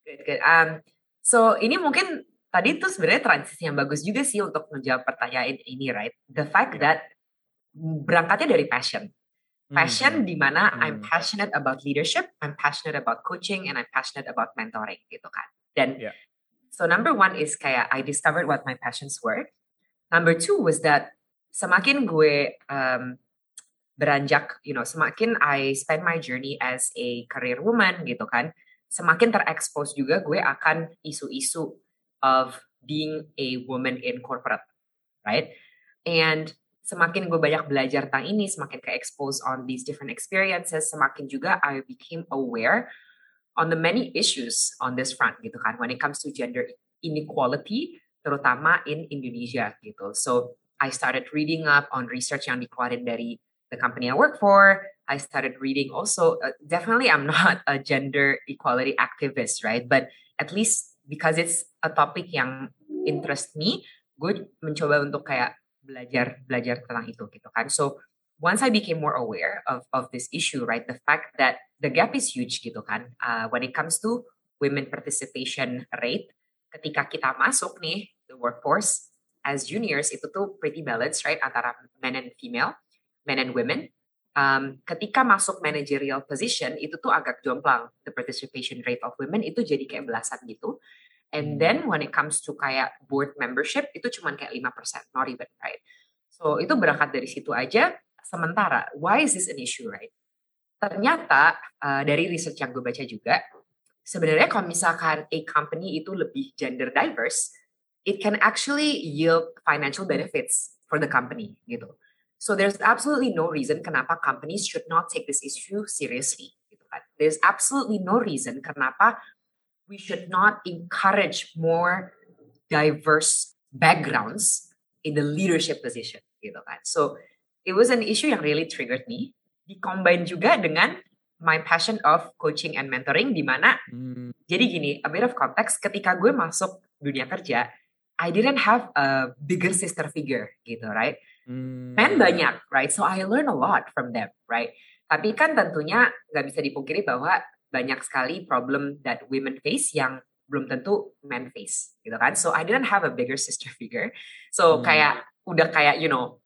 S1: Good, good. Um, so ini mungkin tadi tuh sebenarnya transisi yang bagus juga sih untuk menjawab pertanyaan ini, right? The fact
S2: Yeah.
S1: that berangkatnya dari passion. Passion
S2: Hmm.
S1: di mana I'm
S2: Hmm.
S1: passionate about leadership, I'm passionate about coaching, and I'm passionate about mentoring gitu kan. Dan
S2: Yeah.
S1: so number one is kayak I discovered what my passions were. Number two was that semakin gue um, beranjak, you know, semakin I spend my journey as a career woman gitu kan, semakin terekspos juga gue akan isu-isu of being a woman in corporate, right? And semakin gue banyak belajar tentang ini, semakin ke expose on these different experiences, semakin juga I became aware on the many issues on this front gitu kan, when it comes to gender inequality, terutama in Indonesia gitu. So I started reading up on research yang dikeluarin dari the company I work for. I started reading also. Uh, definitely, I'm (laughs) not a gender equality activist, right? But at least because it's a topic yang interest me, gue mencoba untuk kayak belajar belajar tentang itu gitu kan. So once I became more aware of of this issue, right, the fact that the gap is huge gitu kan, uh, when it comes to women participation rate, ketika kita masuk nih the workforce as juniors itu tuh pretty balanced, right, antara men and female, men and women. um, ketika masuk managerial position itu tuh agak jomplang. The participation rate of women itu jadi kayak belasan gitu. And then when it comes to kayak board membership itu cuma kayak 5% not even right? So itu berangkat dari situ aja. Sementara why is this an issue right? Ternyata uh, dari research yang gue baca juga sebenarnya kalau misalkan a company itu lebih gender diverse it can actually yield financial benefits for the company gitu So there's absolutely no reason kenapa companies should not take this issue seriously. Gitu kan. There's absolutely no reason kenapa we should not encourage more diverse backgrounds in the leadership position. Gitu kan. So it was an issue yang really triggered me. Dikombine juga dengan my passion of coaching and mentoring di mana hmm. jadi gini, a bit of context ketika gue masuk dunia kerja, I didn't have a bigger sister figure gitu, right? Hmm. Men banyak, right? So I learn a lot from them, right? Tapi kan tentunya nggak bisa dipungkiri bahwa banyak sekali problem that women face yang belum tentu men face, gitu kan? So I didn't have a bigger sister figure. So hmm. kayak udah kayak you know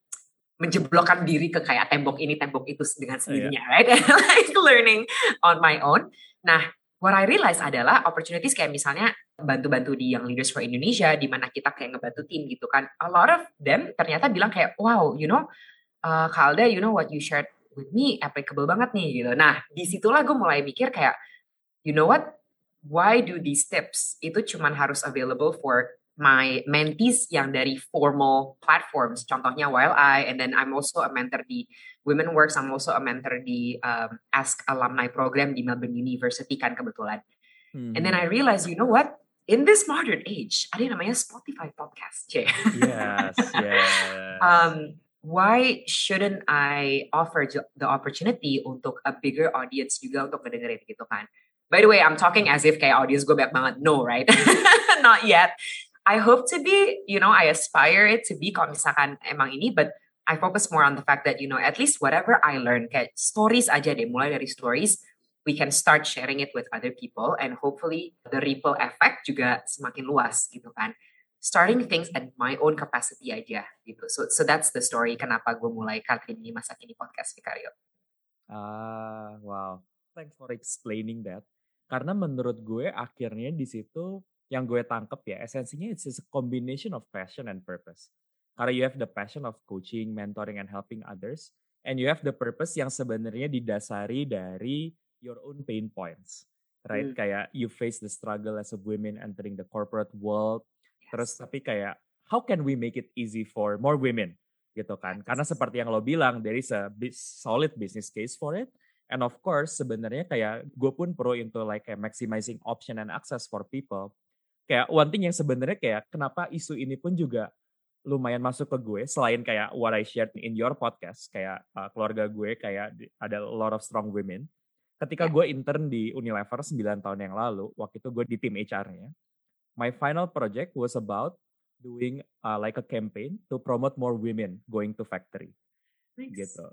S1: menjeblokkan diri ke kayak tembok ini tembok itu dengan sendirinya, oh, yeah. right? (laughs) Like learning on my own. Nah, what I realize adalah opportunities kayak misalnya bantu-bantu di yang Leaders for Indonesia di mana kita kayak ngebantu tim gitu kan. A lot of them ternyata bilang kayak wow you know uh, Kalda you know what you shared with me applicable banget nih gitu. Nah di situlah gue mulai mikir kayak you know what? Why do these tips? Itu cuman harus available for my mentees yang dari formal platforms contohnya While I and then I'm also a mentor di Women Works I'm also a mentor di um, Ask Alumni Program di Melbourne University kan kebetulan hmm. and then I realized you know what in this modern age, ada yang namanya Spotify podcast, C.
S2: Yes, (laughs) yes.
S1: um, why shouldn't I offer the opportunity untuk a bigger audience juga untuk ngedengerin gitu kan? By the way, I'm talking as if kayak audience gue banyak banget. No, right? (laughs) Not yet. I hope to be, you know, I aspire it to be kalau misalkan emang ini, but I focus more on the fact that, you know, at least whatever I learn, kayak stories aja deh, mulai dari stories, we can start sharing it with other people and hopefully the ripple effect juga semakin luas gitu kan. Starting things at my own capacity aja gitu. So so that's the story kenapa gue mulai kali ini masa kini podcast Vicario
S2: ah wow. Thanks for explaining that. Karena menurut gue akhirnya di situ yang gue tangkep ya esensinya it's a combination of passion and purpose karena you have the passion of coaching mentoring and helping others and you have the purpose yang sebenarnya didasari dari your own pain points, right? Hmm. Kayak you face the struggle as a women entering the corporate world. Yes. Terus tapi kayak how can we make it easy for more women gitu kan? Karena seperti yang lo bilang, there is a solid business case for it. And of course sebenarnya kayak gue pun pro into like maximizing option and access for people. Kayak one thing yang sebenarnya kayak kenapa isu ini pun juga lumayan masuk ke gue selain kayak what I shared in your podcast kayak uh, keluarga gue kayak ada a lot of strong women ketika gue intern di Unilever 9 tahun yang lalu, waktu itu gue di tim HR-nya, my final project was about doing uh, like a campaign to promote more women going to factory. Nice. Gitu.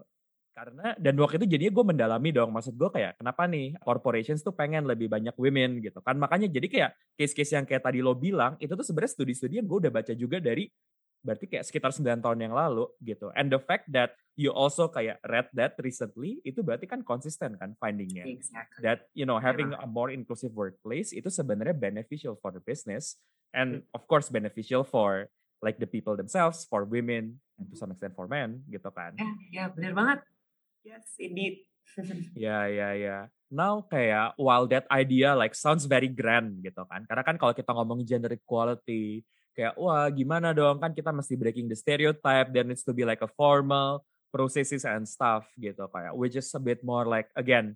S2: Karena dan waktu itu jadinya gue mendalami dong, maksud gue kayak kenapa nih corporations tuh pengen lebih banyak women gitu kan. Makanya jadi kayak case-case yang kayak tadi lo bilang, itu tuh sebenarnya studi-studi yang gue udah baca juga dari berarti kayak sekitar 9 tahun yang lalu gitu. And the fact that you also kayak read that recently itu berarti kan konsisten kan findingnya.
S1: Exactly.
S2: That you know having yeah. a more inclusive workplace itu sebenarnya beneficial for the business and of course beneficial for like the people themselves, for women and to some extent for men gitu kan.
S1: Ya, yeah, yeah, benar banget. Yes, indeed.
S2: Ya, ya, ya. Now kayak while that idea like sounds very grand gitu kan. Karena kan kalau kita ngomong gender equality, kayak wah gimana dong kan kita mesti breaking the stereotype there needs to be like a formal processes and stuff gitu kayak which is a bit more like again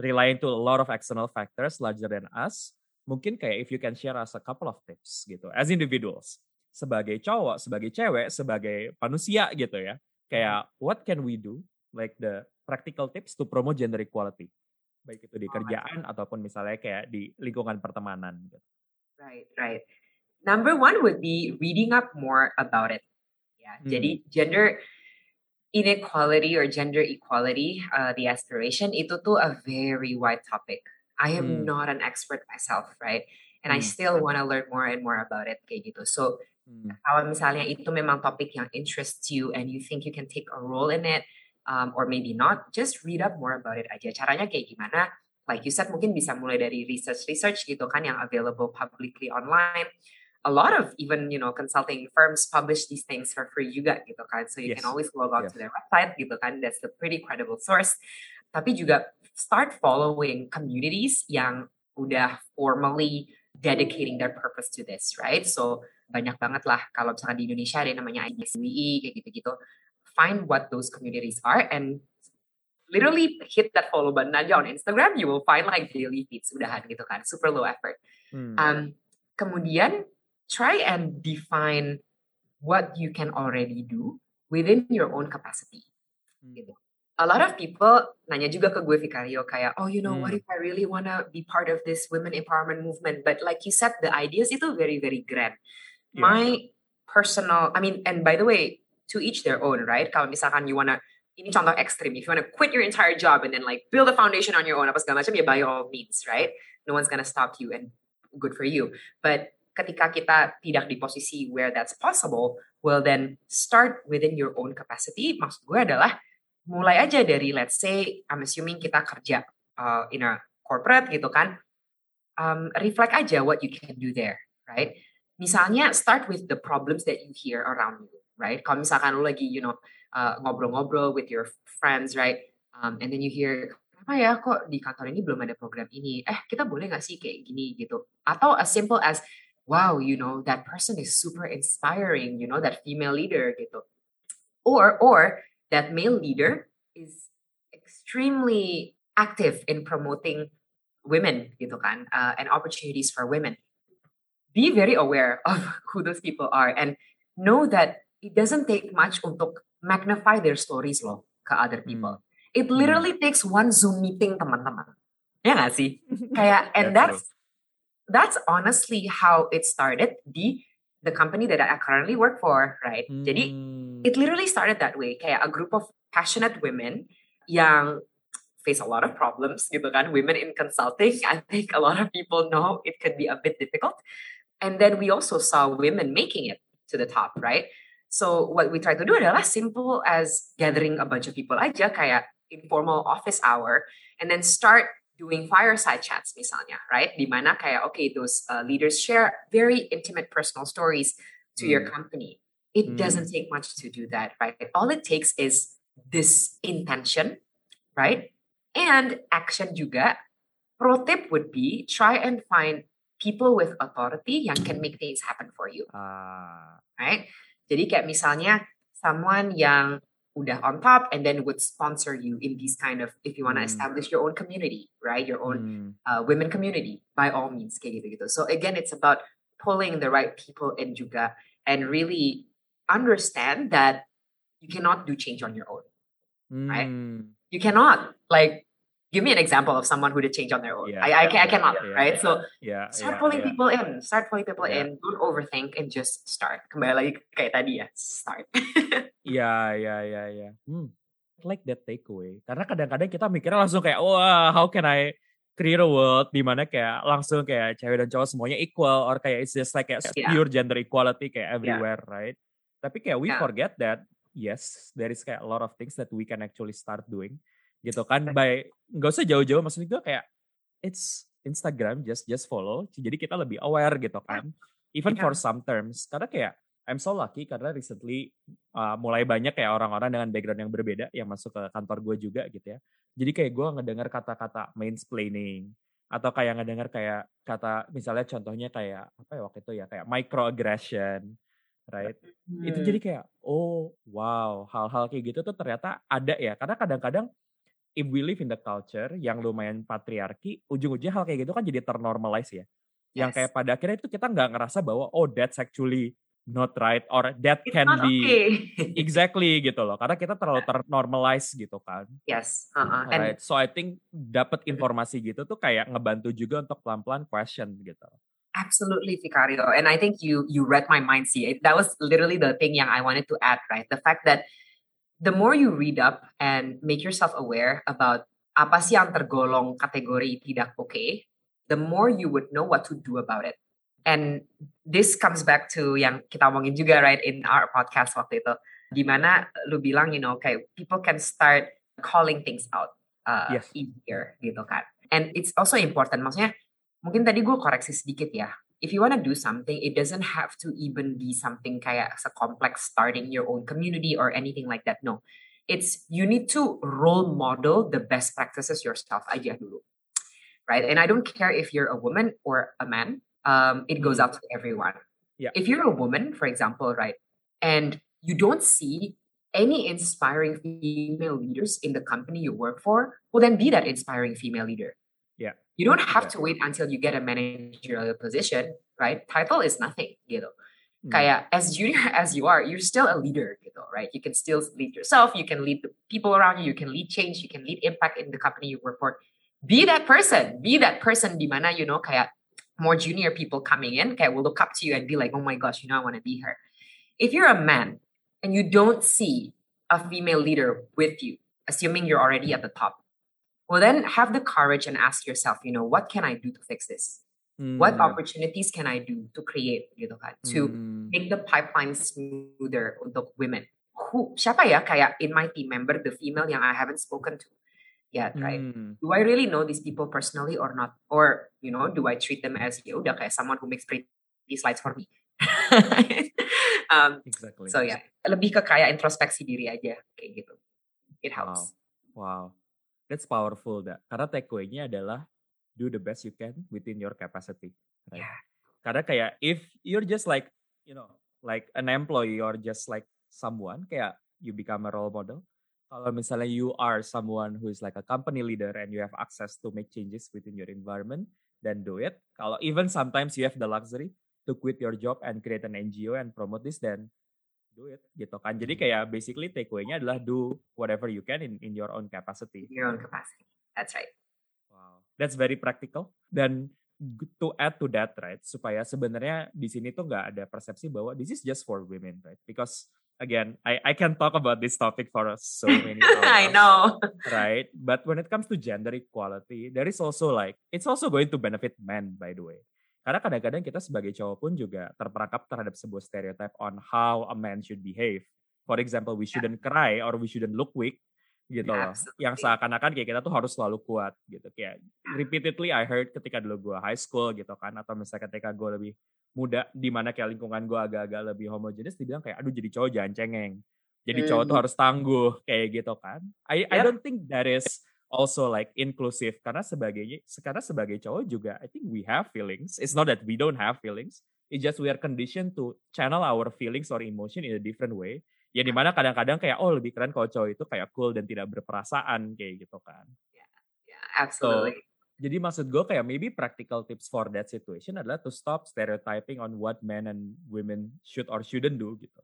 S2: relying to a lot of external factors larger than us mungkin kayak if you can share us a couple of tips gitu as individuals sebagai cowok sebagai cewek sebagai manusia gitu ya kayak mm-hmm. what can we do like the practical tips to promote gender equality baik itu di oh, kerjaan ataupun misalnya kayak di lingkungan pertemanan gitu.
S1: Right, right. Number one would be reading up more about it. Yeah, mm. jadi gender inequality or gender equality, uh, the aspiration itu tuh a very wide topic. I am mm. not an expert myself, right? And mm. I still want to learn more and more about it kayak gitu. So mm. kalau misalnya itu memang topik yang interests you and you think you can take a role in it, um, or maybe not, just read up more about it aja. Caranya kayak gimana? Like you said, mungkin bisa mulai dari research-research gitu kan yang available publicly online. A lot of even you know consulting firms publish these things for free juga gitu kan. So you
S2: Yes.
S1: can always log on
S2: Yes.
S1: to their website gitu kan. That's a pretty credible source. Tapi juga start following communities yang udah formally dedicating their purpose to this, right? So banyak banget lah kalau misalkan di Indonesia ada yang namanya IDSWI kayak gitu-gitu. Find what those communities are and literally hit that follow button aja on Instagram, you will find like daily feeds udahan gitu kan, super low effort.
S2: Hmm.
S1: Um, kemudian try and define what you can already do within your own capacity.
S2: Hmm.
S1: gitu. A lot of people nanya juga ke gue Vicario kayak, oh you know what
S2: Hmm.
S1: if I really wanna be part of this women empowerment movement? But like you said, the ideas itu very very grand.
S2: Yeah.
S1: My personal, I mean, and by the way, to each their own, right? Kalau misalkan you wanna ini contoh ekstrim, if you wanna quit your entire job and then like build a foundation on your own apa segala macam ya by all means, right? No one's gonna stop you and good for you. But ketika kita tidak di posisi where that's possible, well then start within your own capacity. Maksud gue adalah mulai aja dari let's say I'm assuming kita kerja uh, in a corporate gitu kan. Um, reflect aja what you can do there, right? Misalnya start with the problems that you hear around you, right? Kalau misalkan lu lagi you know uh, ngobrol-ngobrol with your friends, right? Um, and then you hear kenapa ya kok di kantor ini belum ada program ini? Eh kita boleh nggak sih kayak gini gitu? Atau as simple as wow, you know that person is super inspiring, you know that female leader gitu. Or or that male leader is extremely active in promoting women gitu kan uh, and opportunities for women. Be very aware of (laughs) who those people are and know that it doesn't take much untuk magnify their stories loh ke other people. It literally takes one Zoom meeting teman-teman. Ya nggak sih? (laughs) Kayak and
S2: That's
S1: that's honestly how it started di the company that I currently work for, right? Jadi
S2: Hmm.
S1: it literally started that way kayak a group of passionate women yang face a lot of problems gitu kan women in consulting i think a lot of people know it could be a bit difficult and then we also saw women making it to the top right so what we try to do adalah simple as gathering a bunch of people aja kayak informal office hour and then start doing fireside chats misalnya right dimana kayak okay those uh, leaders share very intimate personal stories to your
S2: Hmm.
S1: company it
S2: Hmm.
S1: doesn't take much to do that, right? All it takes is this intention, right? And action juga. Pro tip would be try and find people with authority yang can make things happen for you,
S2: Ah.
S1: right? Jadi kayak misalnya someone yang udah on top and then would sponsor you in these kind of if you want to
S2: Hmm.
S1: establish your own community, right? Your own
S2: Hmm.
S1: uh, women community by all means kayak gitu-gitu. So again, it's about pulling the right people in juga and really understand that you cannot do change on your own. Right?
S2: Hmm.
S1: You cannot like give me an example of someone who did change on their own.
S2: Yeah.
S1: I, I, ca- I
S2: Yeah,
S1: cannot,
S2: yeah,
S1: right?
S2: yeah.
S1: So
S2: Ya,
S1: start
S2: ya,
S1: pulling
S2: ya.
S1: people in, start pulling people
S2: Yeah.
S1: in. Don't overthink and just start. Kembali lagi kayak tadi ya, start.
S2: Iya, iya, iya, iya. Hmm. Like that takeaway. Karena kadang-kadang kita mikirnya langsung kayak, wah, how can I create a world di mana kayak langsung kayak cewek dan cowok semuanya equal or kayak it's just like kayak
S1: Yeah.
S2: pure gender equality kayak everywhere, right? Tapi kayak we
S1: Yeah.
S2: forget that yes, there is kayak a lot of things that we can actually start doing gitu kan by nggak usah jauh-jauh maksud gue kayak it's Instagram just just follow jadi kita lebih aware gitu kan even
S1: Yeah.
S2: for some terms karena kayak I'm so lucky karena recently uh, mulai banyak kayak orang-orang dengan background yang berbeda yang masuk ke kantor gue juga gitu ya. Jadi kayak gue ngedengar kata-kata mansplaining atau kayak ngedengar kayak kata misalnya contohnya kayak apa ya waktu itu ya kayak microaggression, right? Itu
S1: Hmm.
S2: jadi kayak oh wow hal-hal kayak gitu tuh ternyata ada ya karena kadang-kadang if we live in the culture yang lumayan patriarki, ujung-ujungnya hal kayak gitu kan jadi ternormalize ya. Yang
S1: Yes.
S2: kayak pada akhirnya itu kita nggak ngerasa bahwa oh that's actually not right or that
S1: It's
S2: can be
S1: okay. (laughs)
S2: exactly gitu loh karena kita terlalu ternormalize gitu kan
S1: yes. And
S2: right so I think dapat informasi gitu tuh kayak ngebantu juga untuk pelan-pelan question gitu
S1: Absolutely, Vicario. And I think you you read my mind. See, It- that was literally the thing yang I wanted to add, right? The fact that the more you read up and make yourself aware about apa sih yang tergolong kategori tidak oke, the more you would know what to do about it. And this comes back to yang kita omongin juga, right, in our podcast waktu itu. Di mana lu bilang, you know, kayak people can start calling things out uh,
S2: Yes.
S1: easier gitu kan. And it's also important, maksudnya mungkin tadi gue koreksi sedikit ya. If you wanna do something, it doesn't have to even be something kayak sekompleks starting your own community or anything like that. No, it's you need to role model the best practices yourself aja dulu, right? And I don't care if you're a woman or a man. Um, it goes out to everyone.
S2: Yeah.
S1: If you're a woman, for example, right, and you don't see any inspiring female leaders in the company you work for, well, then be that inspiring female leader. You don't have
S2: Yeah.
S1: to wait until you get a managerial position, right? Title is nothing, gitu.
S2: Hmm.
S1: Kayak as junior (laughs) as you are, you're still a leader, gitu, right? You can still lead yourself, you can lead the people around you, you can lead change, you can lead impact in the company you work for. Be that person, be that person di mana, you know, kayak more junior people coming in, kayak will look up to you and be like, oh my gosh, you know, I want to be her. If you're a man and you don't see a female leader with you, assuming you're already at the top, well, then have the courage and ask yourself, you know, what can I do to fix this? What
S2: Hmm.
S1: opportunities can I do to create, gitu kan, to
S2: Hmm.
S1: make the pipeline smoother untuk women? Who, siapa ya kayak in my team member, the female yang I haven't spoken to yet, right?
S2: Hmm.
S1: Do I really know these people personally or not? Or, you know, do I treat them as, ya udah kayak someone who makes pretty slides for me? (laughs) um,
S2: Exactly.
S1: so yeah lebih ke kayak introspeksi diri aja, kayak gitu. It helps.
S2: Wow. That's powerful, dah. Karena takeaway-nya adalah do the best you can within your capacity. Right?
S1: Yeah.
S2: Karena kayak if you're just like, you know, like an employee or just like someone, kayak you become a role model. Kalau misalnya you are someone who is like a company leader and you have access to make changes within your environment, then do it. Kalau even sometimes you have the luxury to quit your job and create an NGO and promote this, then do it gitu kan. Jadi kayak basically takeaway-nya adalah do whatever you can in in your own capacity.
S1: Your own capacity. That's right.
S2: Wow. That's very practical. Dan to add to that, right, supaya sebenarnya di sini tuh nggak ada persepsi bahwa this is just for women, right? Because again, I I can talk about this topic for so many (laughs)
S1: I
S2: hours,
S1: know.
S2: right? But when it comes to gender equality, there is also like it's also going to benefit men, by the way. Karena kadang-kadang kita sebagai cowok pun juga terperangkap terhadap sebuah stereotype on how a man should behave. For example, we shouldn't cry or we shouldn't look weak gitu
S1: Yeah,
S2: loh. Yang seakan-akan kayak kita tuh harus selalu kuat gitu. Kayak repeatedly I heard ketika dulu gue high school gitu kan atau misalnya ketika gue lebih muda di mana kayak lingkungan gue agak-agak lebih homogenis dibilang kayak aduh jadi cowok jangan cengeng. Jadi cowok tuh
S1: Mhm.
S2: harus tangguh kayak gitu kan. I I
S1: Yep.
S2: don't think that is also like inclusive karena sebagai karena sebagai cowok juga I think we have feelings. It's not that we don't have feelings. It's just we are conditioned to channel our feelings or emotion in a different way. Ya di mana kadang-kadang kayak oh lebih keren kalau cowok itu kayak cool dan tidak berperasaan kayak gitu kan.
S1: Yeah, absolutely.
S2: Jadi maksud gue kayak maybe practical tips for that situation adalah to stop stereotyping on what men and women should or shouldn't do gitu.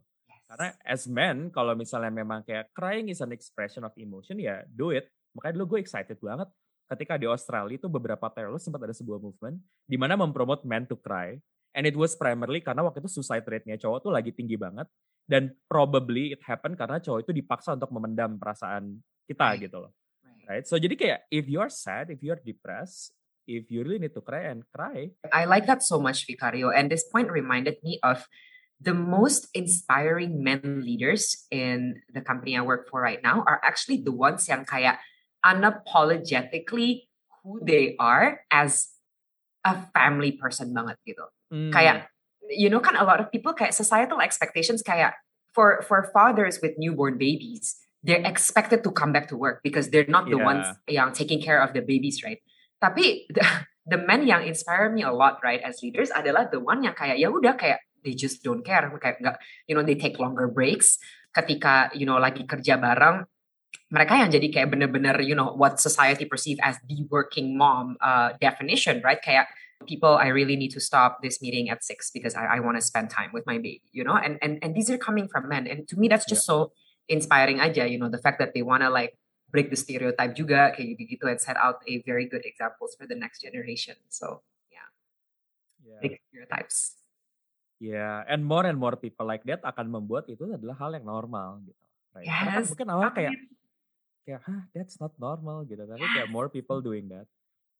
S2: Karena as men, kalau misalnya memang kayak crying is an expression of emotion, ya do it. Makanya dulu gue excited banget ketika di Australia itu beberapa tahun lalu sempat ada sebuah movement di mana mempromote men to cry. And it was primarily karena waktu itu suicide rate-nya cowok tuh lagi tinggi banget. Dan probably it happened karena cowok itu dipaksa untuk memendam perasaan kita
S1: Right.
S2: gitu loh.
S1: Right.
S2: Right? So jadi kayak if you're sad, if you're depressed, if you really need to cry and cry,
S1: I like that so much, Vicario. And this point reminded me of the most inspiring men leaders in the company I work for right now are actually the ones yang kayak unapologetically who they are as a family person banget gitu.
S2: hmm,
S1: Kayak, you know kan a lot of people kayak societal expectations kayak for for fathers with newborn babies, they're expected to come back to work because they're not the ones yang taking care of the babies, right? Tapi the, the men yang inspire me a lot, right, as leaders adalah the one yang kayak ya udah kayak they just don't care, kayak nggak, you know, they take longer breaks ketika you know lagi kerja bareng. Mereka yang jadi kayak bener-bener, you know, what society perceive as the working mom uh, definition, right? Kayak people i really need to stop this meeting at six because i, I want to spend time with my baby you know and, and and these are coming from men and to me that's just so inspiring aja you know the fact that they want to like break the stereotype juga kayak gitu gitu and set out a very good examples for the next generation so
S2: yeah.
S1: big stereotypes
S2: Ya, and more and more people like that akan membuat itu adalah hal yang normal gitu. Right? Karena kan
S1: Yes.
S2: mungkin awal kayak kayak hah that's not normal gitu. Tapi kayak more people doing that.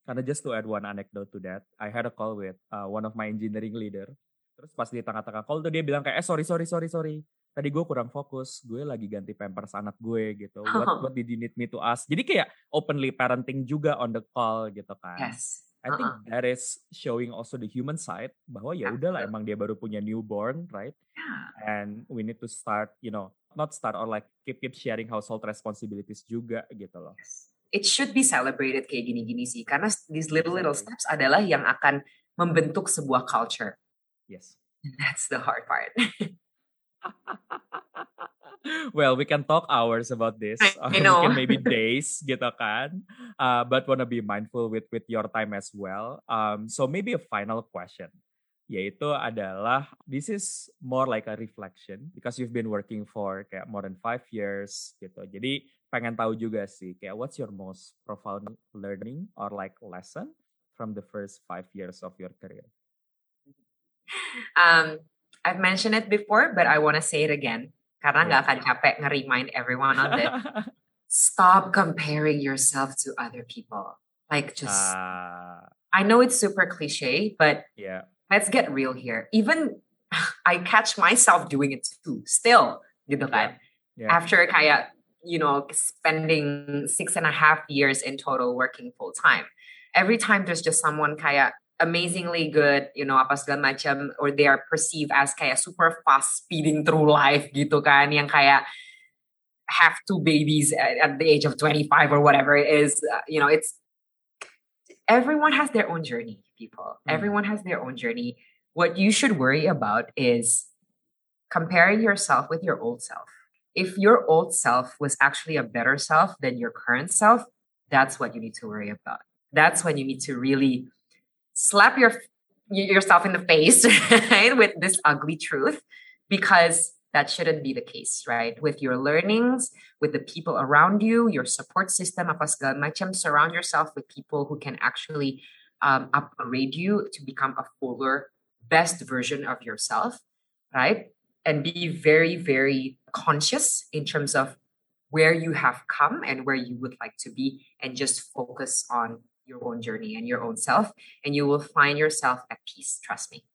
S2: Karena just to add one anecdote to that, I had a call with uh, one of my engineering leader. Terus pas di tengah-tengah call tuh dia bilang kayak eh sorry sorry sorry sorry. tadi gue kurang fokus, gue lagi ganti pampers anak gue gitu. What, what did you need me to ask? Jadi kayak openly parenting juga on the call gitu kan.
S1: Yes.
S2: I think uh-uh. that is showing also the human side bahwa ya udahlah emang dia baru punya newborn, right?
S1: Yeah.
S2: And we need to start, you know, not start or like keep keep sharing household responsibilities juga gitu loh.
S1: Yes. It should be celebrated kayak gini-gini sih karena these little little steps adalah yang akan membentuk sebuah culture.
S2: Yes.
S1: That's the hard part. (laughs)
S2: well, we can talk hours about this.
S1: I (laughs) know.
S2: Mungkin maybe (laughs) days gitu kan. Uh, but wanna be mindful with with your time as well. Um, so maybe a final question. Yaitu adalah, this is more like a reflection because you've been working for kayak more than five years gitu. Jadi pengen tahu juga sih kayak what's your most profound learning or like lesson from the first five years of your career?
S1: Um, I've mentioned it before, but I want to say it again. Karena nggak
S2: Yeah.
S1: akan capek nge-remind everyone of it. Stop comparing yourself to other people. Like just,
S2: Ah,
S1: I know it's super cliche, but
S2: yeah.
S1: let's get real here. Even (laughs) I catch myself doing it too, still, gitu kan.
S2: Yeah.
S1: After kayak, you know, spending six and a half years in total working full time. Every time there's just someone kayak amazingly good, you know, apa segala macam, or they are perceived as kayak super fast speeding through life gitu kan, yang kayak have two babies at, at the age of 25 or whatever it is, uh, you know, it's everyone has their own journey, people.
S2: Mm.
S1: Everyone has their own journey. What you should worry about is comparing yourself with your old self. If your old self was actually a better self than your current self, that's what you need to worry about. That's when you need to really slap your yourself in the face (laughs) right, with this ugly truth because that shouldn't be the case, right? With your learnings, with the people around you, your support system, apa segala macam, surround yourself with people who can actually um, upgrade you to become a fuller, best version of yourself, right? And be very, very conscious in terms of where you have come and where you would like to be, and just focus on your own journey and your own self, and you will find yourself at peace. Trust me.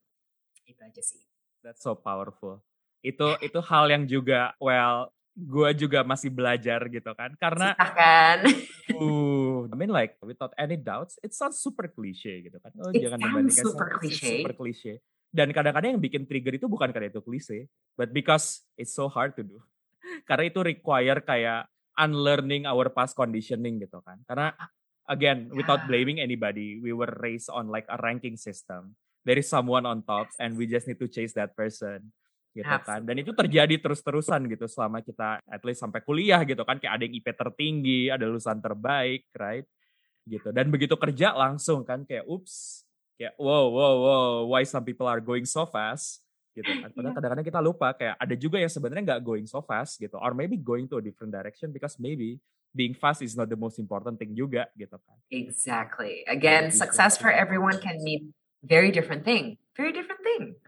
S1: Itu aja sih.
S2: That's so powerful. Itu itu hal yang juga well gue juga masih belajar gitu kan karena
S1: Susah kan? (laughs)
S2: uh, I mean like without any doubts it sounds super cliche gitu kan oh,
S1: It
S2: jangan
S1: sounds
S2: membandingkan
S1: super
S2: sama- (laughs)
S1: cliche.
S2: super cliche dan kadang-kadang yang bikin trigger itu bukan karena itu klise but because it's so hard to do (laughs) karena itu require kayak unlearning our past conditioning gitu kan karena again without
S1: Yeah.
S2: blaming anybody we were raised on like a ranking system. There is someone on top and we just need to chase that person gitu kan. Dan itu terjadi terus-terusan gitu selama kita at least sampai kuliah gitu kan. Kayak ada yang IP tertinggi ada lulusan terbaik right? Gitu. Dan begitu kerja langsung kan kayak ups. Kayak wow wow wow why some people are going so fast? Gitu kan. Padahal
S1: Iya.
S2: kadang-kadang kita lupa kayak ada juga yang sebenarnya nggak going so fast gitu or maybe going to a different direction because maybe being fast is not the most important thing juga gitu kan
S1: Exactly. Again, success for everyone can mean very different thing. Very different thing,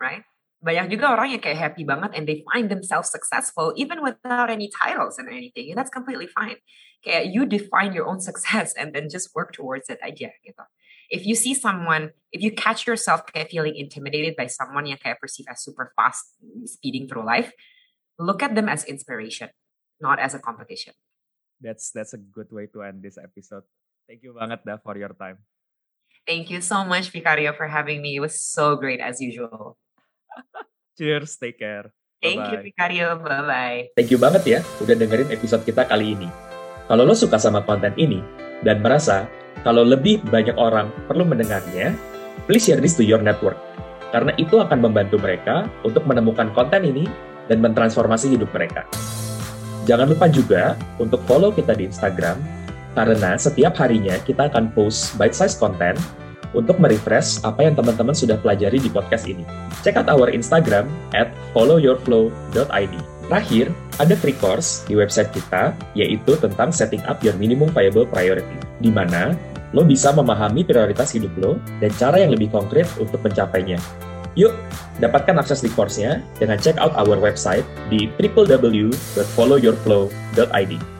S1: right? Banyak juga orang yang kayak happy banget and they find themselves successful even without any titles and anything. And that's completely fine. Kayak you define your own success and then just work towards it aja gitu. If you see someone, if you catch yourself kayak feeling intimidated by someone yang kayak perceived as super fast speeding through life, look at them as inspiration, not as a competition.
S2: That's that's a good way to end this episode thank you banget dah for your time
S1: Thank you so much, Vicario, for having me. It was so great as usual. (laughs)
S2: cheers take care
S1: Thank you,
S2: Bye-bye.
S1: Vicario. Bye bye.
S3: Thank you banget ya udah dengerin episode kita kali ini. Kalau lo suka sama konten ini dan merasa kalau lebih banyak orang perlu mendengarnya, please share this to your network. Karena itu akan membantu mereka untuk menemukan konten ini dan mentransformasi hidup mereka. Jangan lupa juga untuk follow kita di Instagram, karena setiap harinya kita akan post bite-size content untuk merefresh apa yang teman-teman sudah pelajari di podcast ini. Check out our Instagram at followyourflow.id. Terakhir, ada free course di website kita, yaitu tentang setting up your minimum viable priority, di mana lo bisa memahami prioritas hidup lo dan cara yang lebih konkret untuk mencapainya. Yuk, dapatkan akses di course-nya dengan check out our website di www.followyourflow.id.